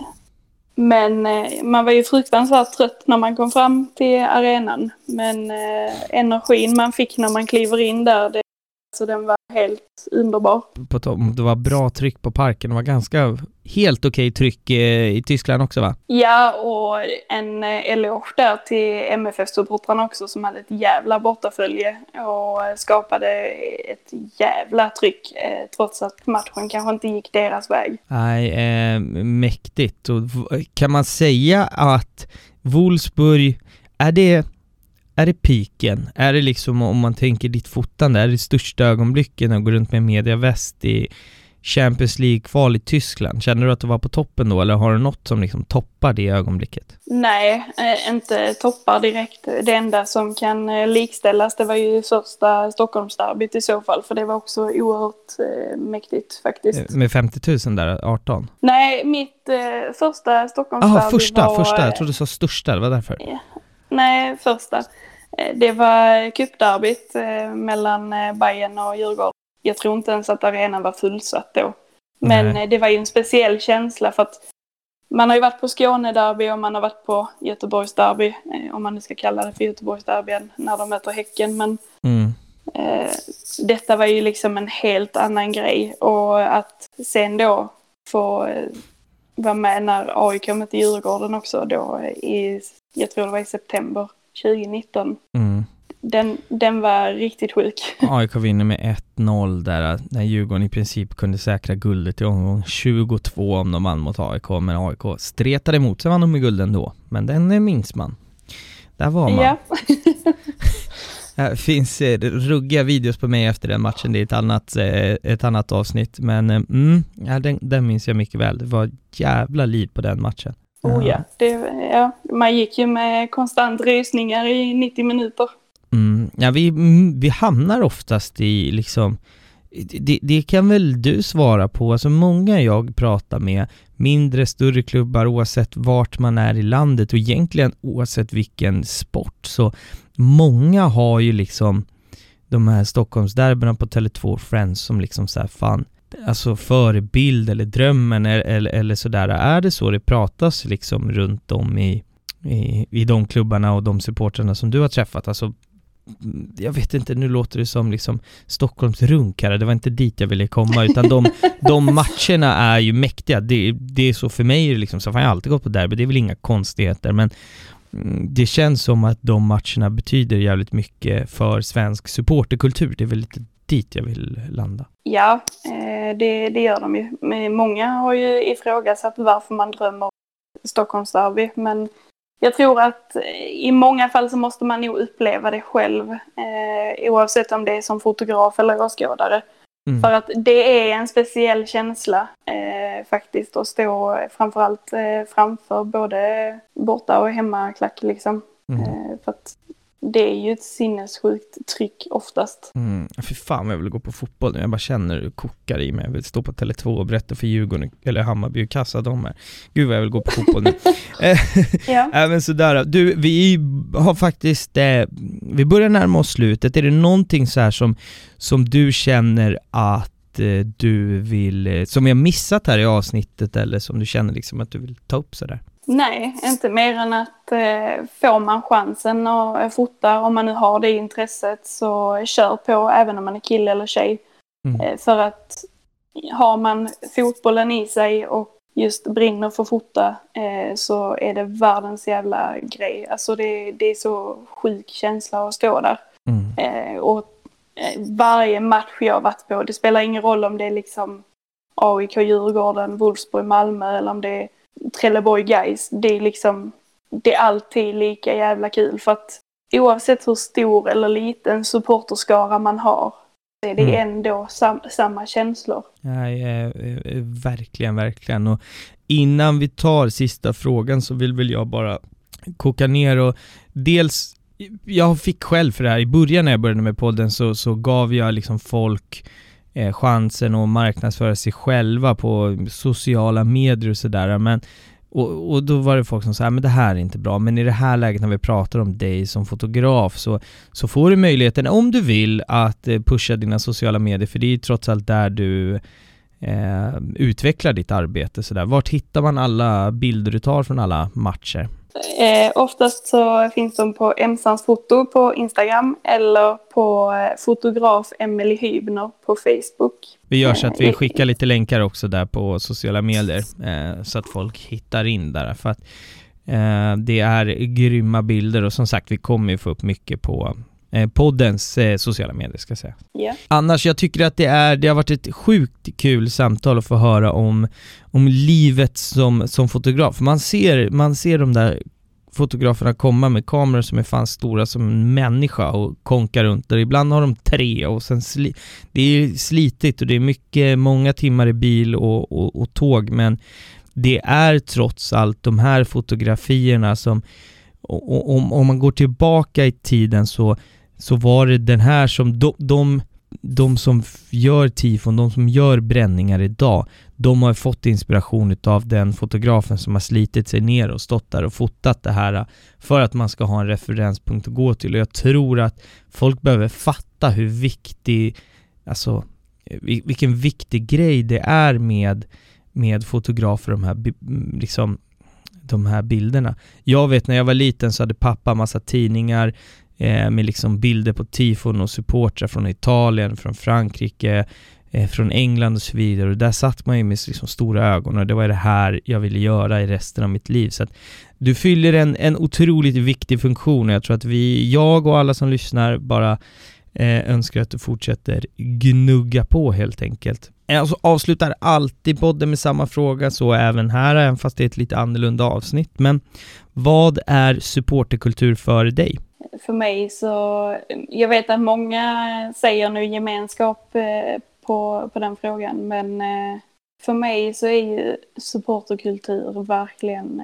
B: Men eh, man var ju fruktansvärt trött när man kom fram till arenan. Men eh, energin man fick när man kliver in där, det, så den var helt underbar.
A: På det var bra tryck på parken, det var ganska helt okej tryck eh, i Tyskland också va?
B: Ja, och en eh, eloge där till MFF-supportrarna också som hade ett jävla bortafölje och skapade ett jävla tryck eh, trots att matchen kanske inte gick deras väg.
A: Nej, eh, mäktigt. Och kan man säga att Wolfsburg, är det är det piken? Är det liksom, om man tänker ditt fotande, är det största ögonblicken att gå runt med mediaväst i Champions League-kval i Tyskland? Känner du att du var på toppen då, eller har du något som liksom toppar det ögonblicket?
B: Nej, eh, inte toppar direkt. Det enda som kan eh, likställas, det var ju första Stockholmsderbyt i så fall, för det var också oerhört eh, mäktigt faktiskt.
A: Med 50 000 där, 18?
B: Nej, mitt första Stockholmsderby
A: Jaha, första, var, första. Jag trodde du sa största, det var därför.
B: Nej, första. Eh, det var cupderbyt eh, mellan eh, Bayern och Djurgården. Jag tror inte ens att arenan var fullsatt då. Men Nej. det var ju en speciell känsla för att man har ju varit på Skånederby och man har varit på Göteborgsderby, om man nu ska kalla det för Göteborgsderbyn, när de möter Häcken. Men mm. eh, detta var ju liksom en helt annan grej. Och att sen då få eh, vara med när AIK mötte Djurgården också då i, jag tror det var i september 2019. Mm. Den, den var riktigt sjuk.
A: AIK vinner med 1-0 där, när Djurgården i princip kunde säkra guldet i omgång 22 om de vann mot AIK, men AIK stretade emot, sen vann de med gulden då. Men den minns man. Där var man. Ja. Det finns eh, ruggiga videos på mig efter den matchen, det är ett annat, eh, ett annat avsnitt, men eh, mm, ja, den, den minns jag mycket väl. Det var jävla liv på den matchen.
B: Oh ja, det, ja, man gick ju med konstant rysningar i 90 minuter.
A: Mm, ja, vi, vi hamnar oftast i liksom, det, det, kan väl du svara på, alltså många jag pratar med, mindre, större klubbar oavsett vart man är i landet och egentligen oavsett vilken sport, så många har ju liksom de här Stockholmsderbyna på Tele2 Friends som liksom såhär, fan, alltså förebild eller drömmen eller, eller, eller sådär. Är det så det pratas liksom runt om i, i, i de klubbarna och de supportrarna som du har träffat? Alltså, jag vet inte, nu låter det som liksom Stockholms runkare, det var inte dit jag ville komma, utan de, de matcherna är ju mäktiga. Det, det är så för mig, liksom, så har jag alltid gått på derby, det är väl inga konstigheter, men mm, det känns som att de matcherna betyder jävligt mycket för svensk supporterkultur. Det är väl lite dit jag vill landa.
B: Ja, eh, det, det gör de ju. Många har ju ifrågasatt varför man drömmer Stockholmsderby, men jag tror att i många fall så måste man nog uppleva det själv, eh, oavsett om det är som fotograf eller åskådare. Mm. För att det är en speciell känsla eh, faktiskt att stå framförallt eh, framför både borta och hemmaklack liksom. Mm. Eh, för att det är ju ett sinnessjukt tryck oftast.
A: Mm. Fy fan vad jag vill gå på fotboll nu, jag bara känner hur det kokar i mig. Jag vill stå på Tele2 och berätta för Djurgården, eller Hammarby, hur kassa de är. Gud vad jag vill gå på fotboll nu. ja. Även sådär, du, vi har faktiskt, eh, vi börjar närma oss slutet. Är det någonting så här som, som du känner att eh, du vill, eh, som jag missat här i avsnittet eller som du känner liksom att du vill ta upp sådär?
B: Nej, inte mer än att eh, får man chansen att eh, fota, om man nu har det intresset, så kör på även om man är kille eller tjej. Mm. Eh, för att har man fotbollen i sig och just brinner för fota eh, så är det världens jävla grej. Alltså det, det är så sjuk känsla att stå där. Mm. Eh, och eh, varje match jag varit på, det spelar ingen roll om det är liksom AIK, Djurgården, Wolfsburg, Malmö eller om det är Trelleborg Guys, det är liksom, det är alltid lika jävla kul för att oavsett hur stor eller liten supporterskara man har så är det mm. ändå sam samma känslor.
A: Ja, ja, verkligen, verkligen. Och innan vi tar sista frågan så vill väl jag bara koka ner och dels jag fick själv för det här, i början när jag började med podden så, så gav jag liksom folk eh, chansen att marknadsföra sig själva på sociala medier och sådär. Men och, och, då var det folk som sa, ah, men det här är inte bra, men i det här läget när vi pratar om dig som fotograf så, så får du möjligheten, om du vill, att eh, pusha dina sociala medier, för det är ju trots allt där du eh, utvecklar ditt arbete sådär? Vart hittar man alla bilder du tar från alla matcher?
B: Eh, oftast så finns de på Emsans foto på Instagram eller på eh, fotograf Emelie Hybner på Facebook.
A: Vi gör så att vi eh, skickar lite länkar också där på sociala medier eh, så att folk hittar in där. För att eh, det är grymma bilder och som sagt vi kommer ju få upp mycket på eh, poddens eh, sociala medier ska jag säga.
B: Yeah.
A: Annars, jag tycker att det, är, det har varit ett sjukt kul samtal att få höra om, om livet som, som fotograf. Man ser, man ser de där fotograferna komma med kameror som är fan stora som en människa och konka runt där. Ibland har de tre och sen sli det är slitigt och det är mycket, många timmar i bil och, och, och tåg men det är trots allt de här fotografierna som om, om man går tillbaka i tiden så så var det den här som, de, de, de som gör tifon, de som gör bränningar idag, de har fått inspiration av den fotografen som har slitit sig ner och stått där och fotat det här äh, för att man ska ha en referenspunkt att gå till. Och jag tror att folk behöver fatta hur viktig, alltså vilken viktig grej det är med, med fotografer, de här, mm, liksom, de här bilderna. Jag vet när jag var liten så hade pappa massa tidningar eh, med liksom bilder på tifon och supportrar från Italien, från Frankrike, eh, från England och så vidare. Och där satt man ju med liksom stora ögon och det var det här jag ville göra i resten av mitt liv. Så att du fyller en, en otroligt viktig funktion och jag tror att vi, jag och alla som lyssnar bara eh, önskar att du fortsätter gnugga på helt enkelt. Alltså avslutar alltid podden med samma fråga, så även här, även fast det är ett lite annorlunda avsnitt. Men vad är supporterkultur för dig?
B: För mig så, jag vet att många säger nu gemenskap eh, på, på den frågan, men eh, för mig så är ju supporterkultur verkligen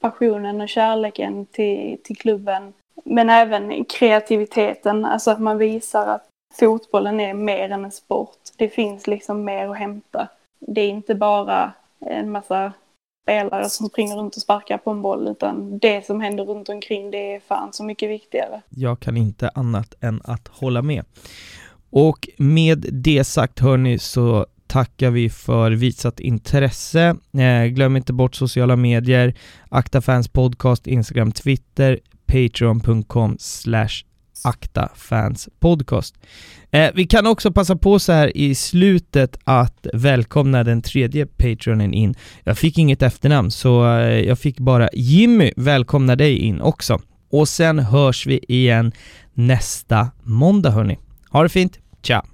B: passionen och kärleken till, till klubben. Men även kreativiteten, alltså att man visar att fotbollen är mer än en sport. Det finns liksom mer att hämta. Det är inte bara en massa spelare som springer runt och sparkar på en boll, utan det som händer runt omkring det är fan så mycket viktigare.
A: Jag kan inte annat än att hålla med. Och med det sagt hörni så tackar vi för visat intresse. Eh, glöm inte bort sociala medier, Akta Fans Podcast, Instagram, Twitter, patreon.com slash Akta Fans Podcast. Eh, vi kan också passa på så här i slutet att välkomna den tredje Patreonen in. Jag fick inget efternamn så eh, jag fick bara Jimmy välkomna dig in också. Och sen hörs vi igen nästa måndag hörni. Ha det fint, ciao!